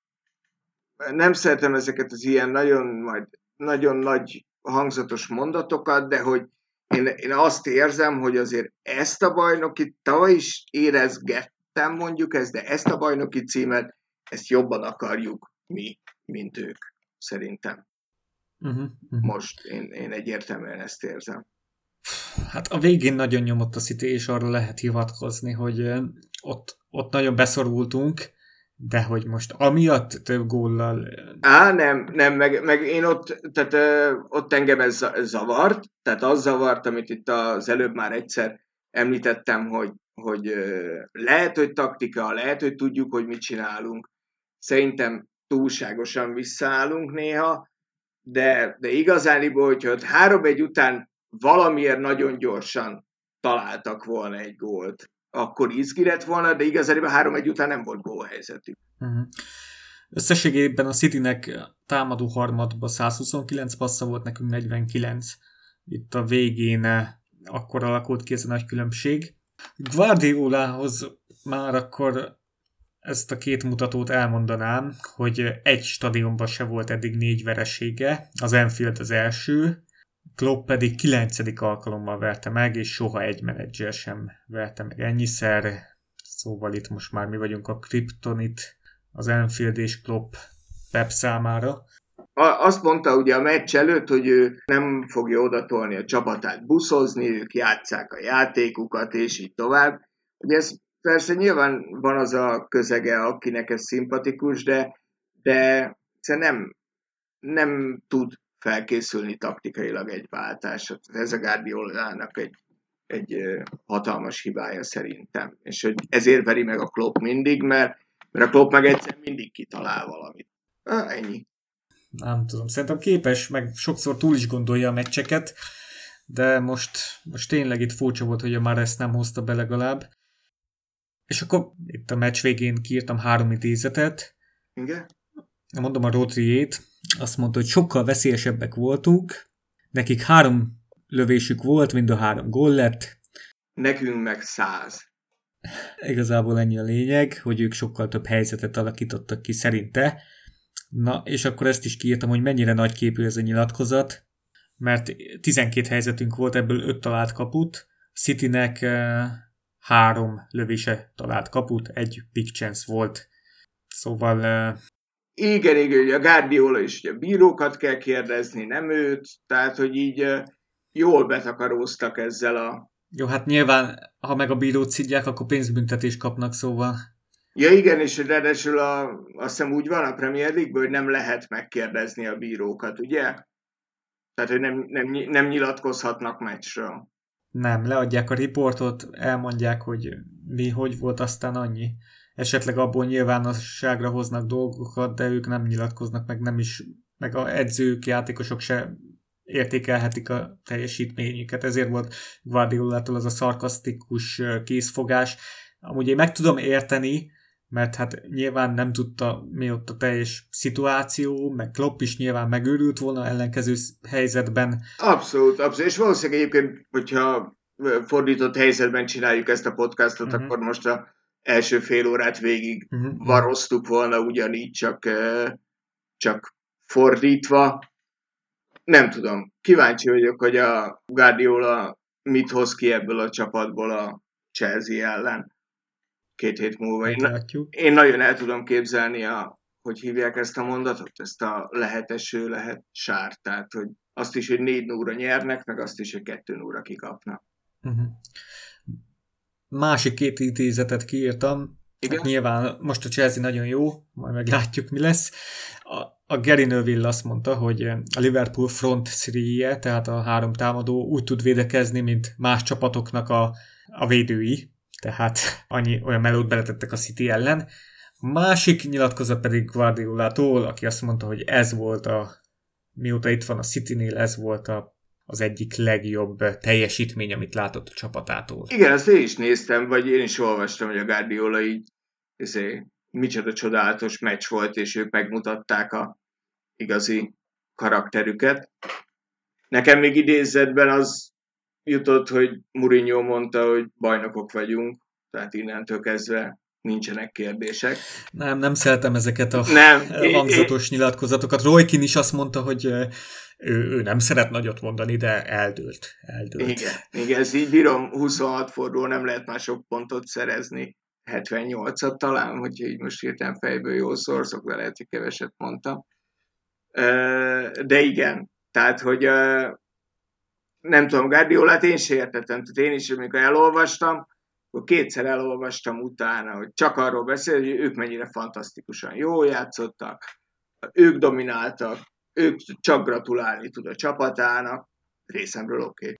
nem szeretem ezeket az ilyen nagyon, majd, nagyon nagy hangzatos mondatokat, de hogy én, én azt érzem, hogy azért ezt a bajnoki, tavaly is érezgettem mondjuk ezt, de ezt a bajnoki címet, ezt jobban akarjuk mi, mint ők, szerintem. Uh-huh, uh-huh. Most én, én egyértelműen ezt érzem. Hát a végén nagyon nyomott a City, és arra lehet hivatkozni, hogy ott, ott nagyon beszorultunk, de hogy most amiatt több góllal... Á, nem, nem, meg, meg én ott, tehát ott engem ez zavart, tehát az zavart, amit itt az előbb már egyszer említettem, hogy, hogy lehet, hogy taktika, lehet, hogy tudjuk, hogy mit csinálunk. Szerintem túlságosan visszaállunk néha, de, de igazániból, hogyha ott három egy után valamiért nagyon gyorsan találtak volna egy gólt, akkor izgi lett volna, de igazániból három egy után nem volt gólhelyzetük. Uh-huh. Összességében a Citynek támadó harmadban 129 passza volt, nekünk 49. Itt a végén eh, akkor alakult ki ez a nagy különbség. Guardiolához már akkor ezt a két mutatót elmondanám, hogy egy stadionban se volt eddig négy veresége, az Enfield az első, Klopp pedig kilencedik alkalommal verte meg, és soha egy menedzser sem verte meg ennyiszer, szóval itt most már mi vagyunk a Kryptonit, az Enfield és Klopp Pep számára. Azt mondta ugye a meccs előtt, hogy ő nem fogja odatolni a csapatát buszozni, ők játszák a játékukat, és így tovább. Ugye ez persze nyilván van az a közege, akinek ez szimpatikus, de, de nem, nem tud felkészülni taktikailag egy váltásra. Ez a Guardiolának egy, egy hatalmas hibája szerintem. És hogy ezért veri meg a Klopp mindig, mert, mert a Klopp meg egyszer mindig kitalál valamit. Ah, ennyi. nem tudom, szerintem képes, meg sokszor túl is gondolja a meccseket, de most, most tényleg itt furcsa volt, hogy a már ezt nem hozta be legalább. És akkor itt a meccs végén kiírtam három idézetet. Igen? Mondom a Rodriét, azt mondta, hogy sokkal veszélyesebbek voltunk, nekik három lövésük volt, mind a három gól lett. Nekünk meg száz. Igazából ennyi a lényeg, hogy ők sokkal több helyzetet alakítottak ki szerinte. Na, és akkor ezt is kiírtam, hogy mennyire nagy képű ez a nyilatkozat, mert 12 helyzetünk volt, ebből 5 talált kaput, Citynek uh, három lövése talált kaput, egy big chance volt. Szóval... Igen, igen, ugye a Guardiola is ugye bírókat kell kérdezni, nem őt, tehát hogy így jól betakaróztak ezzel a... Jó, hát nyilván, ha meg a bírót szidják, akkor pénzbüntetést kapnak, szóval... Ja igen, és ráadásul a, azt hiszem úgy van a Premier league hogy nem lehet megkérdezni a bírókat, ugye? Tehát, hogy nem, nem, nem nyilatkozhatnak meccsről. Nem, leadják a riportot, elmondják, hogy mi, hogy volt, aztán annyi. Esetleg abból nyilvánosságra hoznak dolgokat, de ők nem nyilatkoznak, meg nem is, meg a edzők, játékosok se értékelhetik a teljesítményüket. Ezért volt Guardiolától az a szarkasztikus készfogás. Amúgy én meg tudom érteni, mert hát nyilván nem tudta mi ott a teljes szituáció, meg Klopp is nyilván megőrült volna ellenkező helyzetben. Abszolút, abszolút, és valószínűleg egyébként, hogyha fordított helyzetben csináljuk ezt a podcastot, uh-huh. akkor most a első fél órát végig uh-huh. varoztuk volna ugyanígy, csak, csak fordítva. Nem tudom, kíváncsi vagyok, hogy a Guardiola mit hoz ki ebből a csapatból a Chelsea ellen két hét múlva. Én, én nagyon el tudom képzelni, a, hogy hívják ezt a mondatot, ezt a lehet eső, lehet sár, tehát hogy azt is, hogy négy óra nyernek, meg azt is, hogy kettő óra kikapnak. Uh-huh. Másik két intézetet kiírtam, igen? Hát nyilván most a Chelsea nagyon jó, majd meglátjuk, mi lesz. A, a Gary Neville azt mondta, hogy a Liverpool front three tehát a három támadó úgy tud védekezni, mint más csapatoknak a, a védői tehát annyi olyan melót beletettek a City ellen. Másik nyilatkozat pedig Guardiolától, aki azt mondta, hogy ez volt a, mióta itt van a Citynél, ez volt a, az egyik legjobb teljesítmény, amit látott a csapatától. Igen, ezt én is néztem, vagy én is olvastam, hogy a Guardiola így ezért, micsoda csodálatos meccs volt, és ők megmutatták a igazi karakterüket. Nekem még idézetben az jutott, hogy Mourinho mondta, hogy bajnokok vagyunk, tehát innentől kezdve nincsenek kérdések. Nem, nem szeretem ezeket a nem, hangzatos én, nyilatkozatokat. Roykin is azt mondta, hogy ő, ő nem szeret nagyot mondani, de eldőlt. eldőlt. Igen, igen, ez így bírom, 26 forduló nem lehet már sok pontot szerezni. 78-at talán, hogyha így most hirtelen fejből jól szorzok, de lehet, hogy keveset mondtam. De igen, tehát, hogy nem tudom, Guardiolát én sem értettem, tehát én is, amikor elolvastam, akkor kétszer elolvastam utána, hogy csak arról beszél, hogy ők mennyire fantasztikusan jól játszottak, ők domináltak, ők csak gratulálni tud a csapatának, részemről oké. Okay.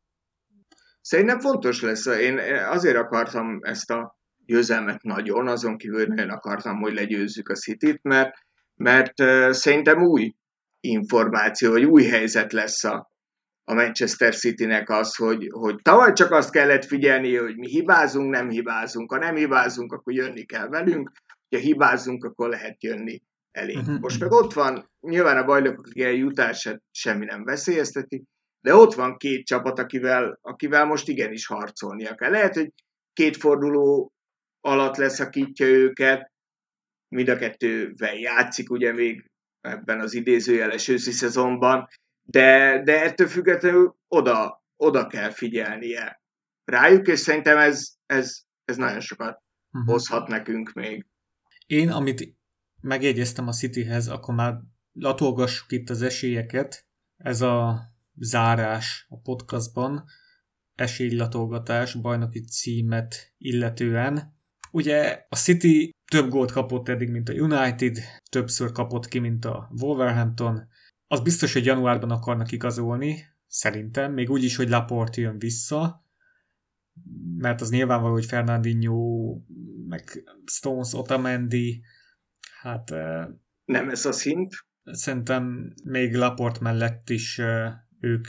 Szerintem fontos lesz, én azért akartam ezt a győzelmet nagyon, azon kívül nagyon akartam, hogy legyőzzük a City-t, mert, mert szerintem új információ, vagy új helyzet lesz a, a Manchester City-nek az, hogy, hogy tavaly csak azt kellett figyelni, hogy mi hibázunk, nem hibázunk. Ha nem hibázunk, akkor jönni kell velünk, ha hibázunk, akkor lehet jönni elé. Uh-huh. Most meg ott van, nyilván a bajnokok jutását semmi nem veszélyezteti, de ott van két csapat, akivel, akivel most igenis harcolnia kell. Lehet, hogy két forduló alatt leszakítja őket, mind a kettővel játszik ugye még ebben az idézőjeles őszi szezonban, de, de ettől függetlenül oda, oda kell figyelnie rájuk, és szerintem ez, ez, ez nagyon sokat uh-huh. hozhat nekünk még. Én, amit megjegyeztem a Cityhez, akkor már latolgassuk itt az esélyeket. Ez a zárás a podcastban, esélylatolgatás, bajnoki címet illetően. Ugye a City több gólt kapott eddig, mint a United, többször kapott ki, mint a Wolverhampton, az biztos, hogy januárban akarnak igazolni, szerintem, még úgy is, hogy Laporte jön vissza, mert az nyilvánvaló, hogy Fernandinho, meg Stones, Otamendi, hát... Nem ez a szint. Szerintem még Laport mellett is ők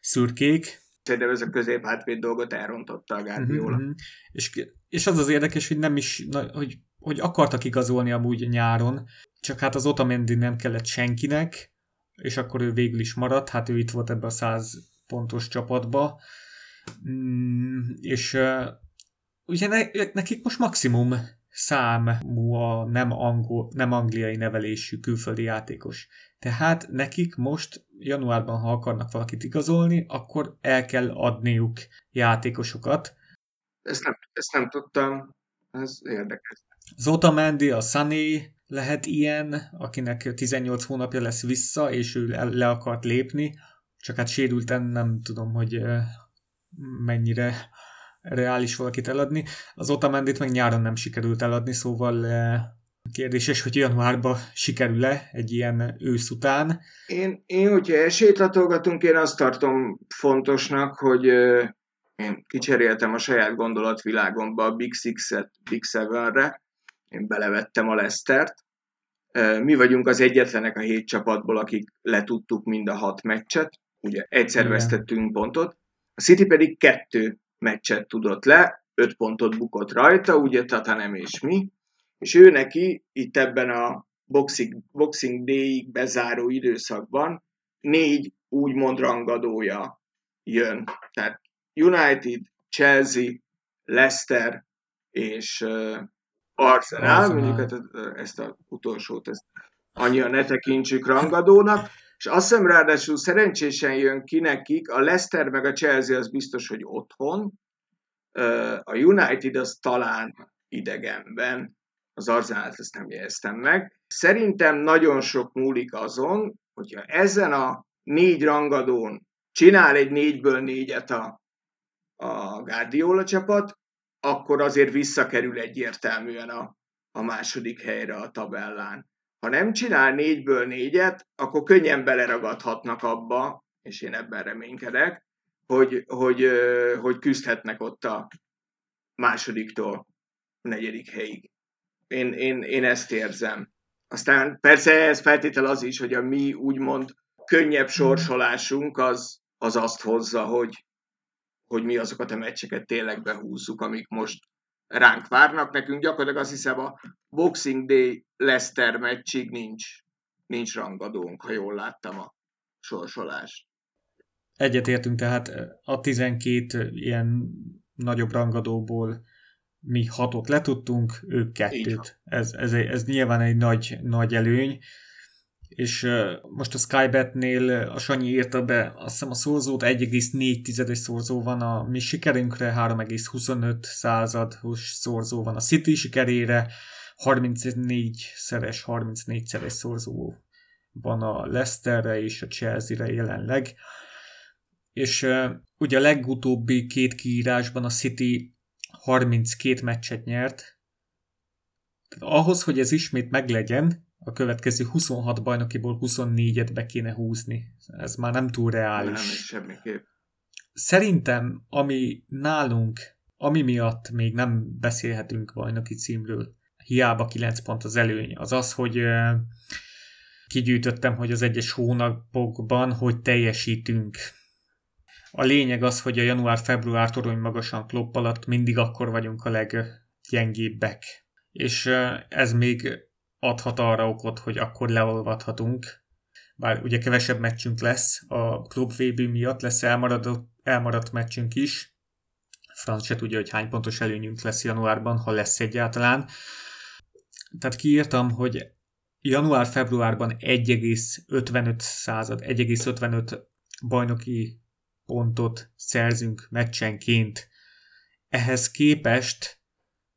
szürkék. Szerintem ez a közép dolgot elrontotta a Guardiola. Mm-hmm. És, és az az érdekes, hogy nem is, hogy, hogy akartak igazolni amúgy nyáron, csak hát az Otamendi nem kellett senkinek, és akkor ő végül is maradt, hát ő itt volt ebbe a száz pontos csapatba, mm, és uh, ugye ne, nekik most maximum számú a nem, angol, nem angliai nevelésű külföldi játékos. Tehát nekik most januárban, ha akarnak valakit igazolni, akkor el kell adniuk játékosokat. Ezt nem, ezt nem tudtam, ez érdekes. Zota Mendy, a Sunny lehet ilyen, akinek 18 hónapja lesz vissza, és ő le akart lépni, csak hát sérülten nem tudom, hogy mennyire reális valakit eladni. Az Otamendit meg nyáron nem sikerült eladni, szóval kérdéses, hogy januárban sikerül-e egy ilyen ősz után. Én, én hogyha esélyt latolgatunk, én azt tartom fontosnak, hogy én kicseréltem a saját gondolatvilágomba a Big Six-et Big Seven-re, én belevettem a Lesztert. Mi vagyunk az egyetlenek a hét csapatból, akik letudtuk mind a hat meccset, ugye egyszer Igen. vesztettünk pontot, a City pedig kettő meccset tudott le, öt pontot bukott rajta, ugye nem és mi, és ő neki itt ebben a Boxing, boxing Day-ig bezáró időszakban négy úgymond rangadója jön. Tehát United, Chelsea, Leicester és uh, Arsenal, Arsenal. mondjuk hát, ezt az utolsót ezt annyira ne tekintsük rangadónak, és azt hiszem ráadásul szerencsésen jön ki nekik, a Leicester meg a Chelsea az biztos, hogy otthon, a United az talán idegenben, az Arzenát ezt nem jeleztem meg. Szerintem nagyon sok múlik azon, hogyha ezen a négy rangadón csinál egy négyből négyet a, a Guardiola csapat, akkor azért visszakerül egyértelműen a, a második helyre a tabellán. Ha nem csinál négyből négyet, akkor könnyen beleragadhatnak abba, és én ebben reménykedek, hogy, hogy, hogy küzdhetnek ott a másodiktól a negyedik helyig. Én, én, én ezt érzem. Aztán persze ez feltétel az is, hogy a mi úgymond könnyebb sorsolásunk az, az azt hozza, hogy, hogy mi azokat a meccseket tényleg behúzzuk, amik most ránk várnak. Nekünk gyakorlatilag azt hiszem a Boxing Day Leicester meccsig nincs, nincs rangadónk, ha jól láttam a sorsolást. Egyetértünk, tehát a 12 ilyen nagyobb rangadóból mi hatot letudtunk, ők kettőt. Ez, ez, ez nyilván egy nagy, nagy előny. És uh, most a Skybetnél a Sanyi írta be, azt hiszem a szorzót 1,4 szorzó van a mi sikerünkre, 3,25 százados szorzó van a City sikerére, 34 szeres, 34 szeres szorzó van a Leicesterre és a Chelsea-re jelenleg. És uh, ugye a legutóbbi két kiírásban a City 32 meccset nyert. Tehát ahhoz, hogy ez ismét meglegyen, a következő 26 bajnokiból 24-et be kéne húzni. Ez már nem túl reális. Nem, semmiképp. Szerintem, ami nálunk, ami miatt még nem beszélhetünk bajnoki címről, hiába 9 pont az előny, az az, hogy kigyűjtöttem, hogy az egyes hónapokban hogy teljesítünk. A lényeg az, hogy a január-február torony magasan klopp alatt mindig akkor vagyunk a leggyengébbek. És ez még adhat arra okot, hogy akkor leolvadhatunk. Bár ugye kevesebb meccsünk lesz, a Club VB miatt lesz elmaradott, elmaradt meccsünk is. Franc se tudja, hogy hány pontos előnyünk lesz januárban, ha lesz egyáltalán. Tehát kiírtam, hogy január-februárban 1,55 század, 1,55 bajnoki pontot szerzünk meccsenként. Ehhez képest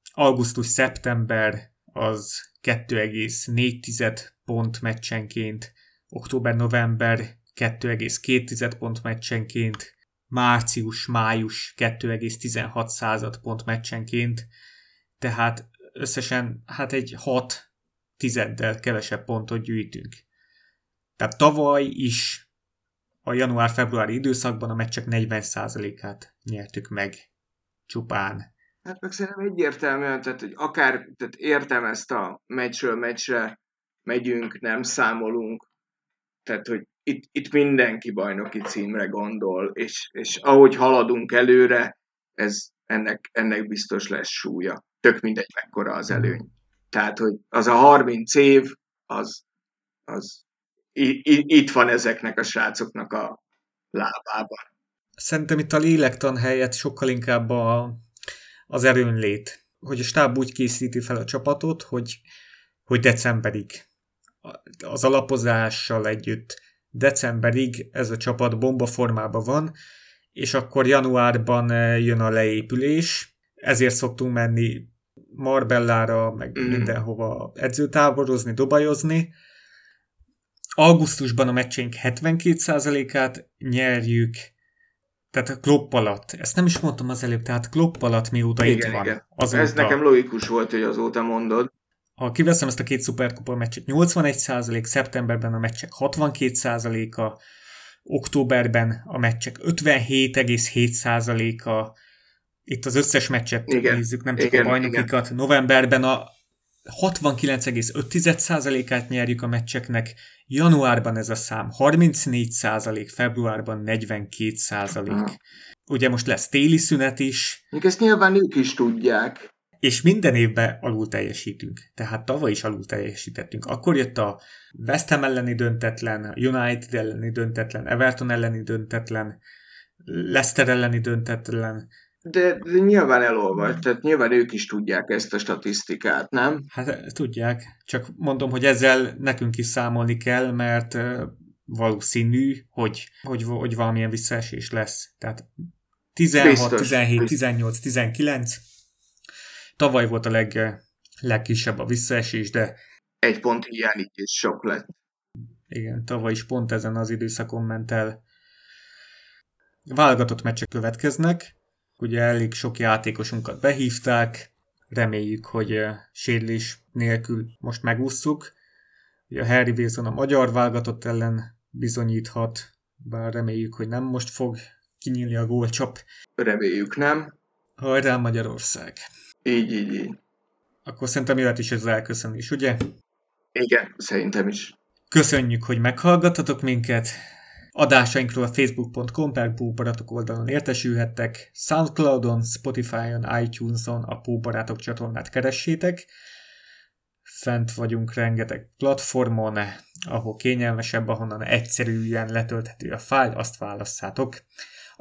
augusztus-szeptember az 2,4 pont meccsenként, október-november 2,2 pont meccsenként, március-május 2,16 század pont meccsenként, tehát összesen hát egy 6 tizeddel kevesebb pontot gyűjtünk. Tehát tavaly is a január-februári időszakban a meccsek 40%-át nyertük meg csupán. Hát meg szerintem egyértelműen, tehát hogy akár tehát értem ezt a meccsről meccsre megyünk, nem számolunk, tehát, hogy itt, itt mindenki bajnoki címre gondol, és, és ahogy haladunk előre, ez ennek, ennek biztos lesz súlya. Tök mindegy, mekkora az előny. Tehát, hogy az a 30 év, az, az itt van ezeknek a srácoknak a lábában. Szerintem itt a lélektan helyett sokkal inkább a, az erőnlét. Hogy a stáb úgy készíti fel a csapatot, hogy, hogy decemberig az alapozással együtt decemberig ez a csapat bomba formában van, és akkor januárban eh, jön a leépülés, ezért szoktunk menni Marbellára, meg mm. mindenhova edzőtáborozni, dobajozni. Augusztusban a meccsénk 72%-át nyerjük, tehát a Klopp alatt. Ezt nem is mondtam az előbb, tehát Klopp alatt mióta igen, itt van. Igen. Azóta. Ez nekem logikus volt, hogy azóta mondod. Ha kiveszem ezt a két szuperkupa meccset, 81%, szeptemberben a meccsek 62%-a, októberben a meccsek 57,7%-a, itt az összes meccset igen, nézzük, nem csak igen, a bajnokikat, igen. novemberben a 69,5%-át nyerjük a meccseknek, januárban ez a szám 34%, februárban 42%. Ugye most lesz téli szünet is. Még ezt nyilván ők is tudják. És minden évben alul teljesítünk. Tehát tavaly is alul teljesítettünk. Akkor jött a West Ham elleni döntetlen, United elleni döntetlen, Everton elleni döntetlen, Leicester elleni döntetlen, de, de nyilván elolvad, tehát nyilván ők is tudják ezt a statisztikát, nem? Hát tudják, csak mondom, hogy ezzel nekünk is számolni kell, mert valószínű, hogy, hogy, hogy valamilyen visszaesés lesz. Tehát 16, Biztos. 17, 18, 19. Tavaly volt a leg, legkisebb a visszaesés, de... Egy pont hiány így is sok lett. Igen, tavaly is pont ezen az időszakon ment el. Válogatott meccsek következnek, Ugye elég sok játékosunkat behívták, reméljük, hogy sérülés nélkül most megússzuk. Ugye a Harry Wilson a magyar válogatott ellen bizonyíthat, bár reméljük, hogy nem most fog kinyílni a gólcsap. Reméljük, nem? Hajrá Magyarország! Így, így, így. Akkor szerintem jöhet is ez elköszönés, ugye? Igen, szerintem is. Köszönjük, hogy meghallgattatok minket. Adásainkról a facebook.com per Póbaratok oldalon értesülhettek, Soundcloudon, Spotify-on, iTunes-on a Póbarátok csatornát keressétek. Fent vagyunk rengeteg platformon, ahol kényelmesebb, ahonnan egyszerűen letölthető a fájl, azt válasszátok.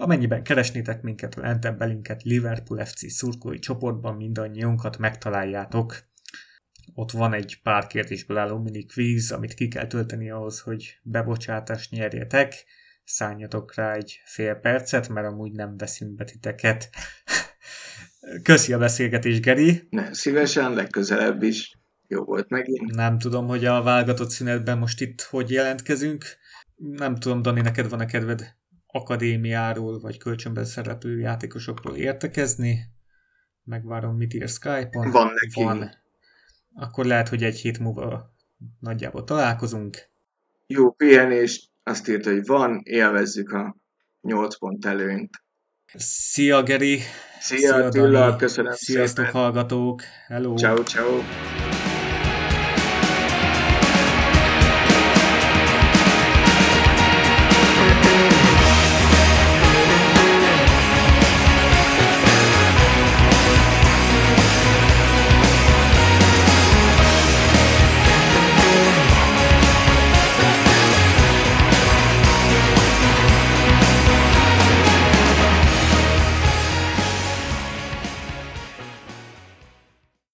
Amennyiben keresnétek minket a lentebb belinket Liverpool FC szurkolói csoportban mindannyiunkat megtaláljátok. Ott van egy pár kérdésből álló mini quiz, amit ki kell tölteni ahhoz, hogy bebocsátást nyerjetek. Szálljatok rá egy fél percet, mert amúgy nem veszünk be titeket. Köszi a beszélgetés, Geri. Ne, szívesen, legközelebb is. Jó volt megint. Nem tudom, hogy a válogatott szünetben most itt hogy jelentkezünk. Nem tudom, Dani, neked van-e kedved akadémiáról, vagy kölcsönben szereplő játékosokról értekezni? Megvárom, mit ír Skype-on. Van neki. Van akkor lehet, hogy egy hét múlva nagyjából találkozunk. Jó pihenést, azt írta, hogy van, élvezzük a 8 pont előnyt. Szia Geri! Szia, Szia Attila, köszönöm Sziasztok szépen. hallgatók! Hello! Ciao, ciao!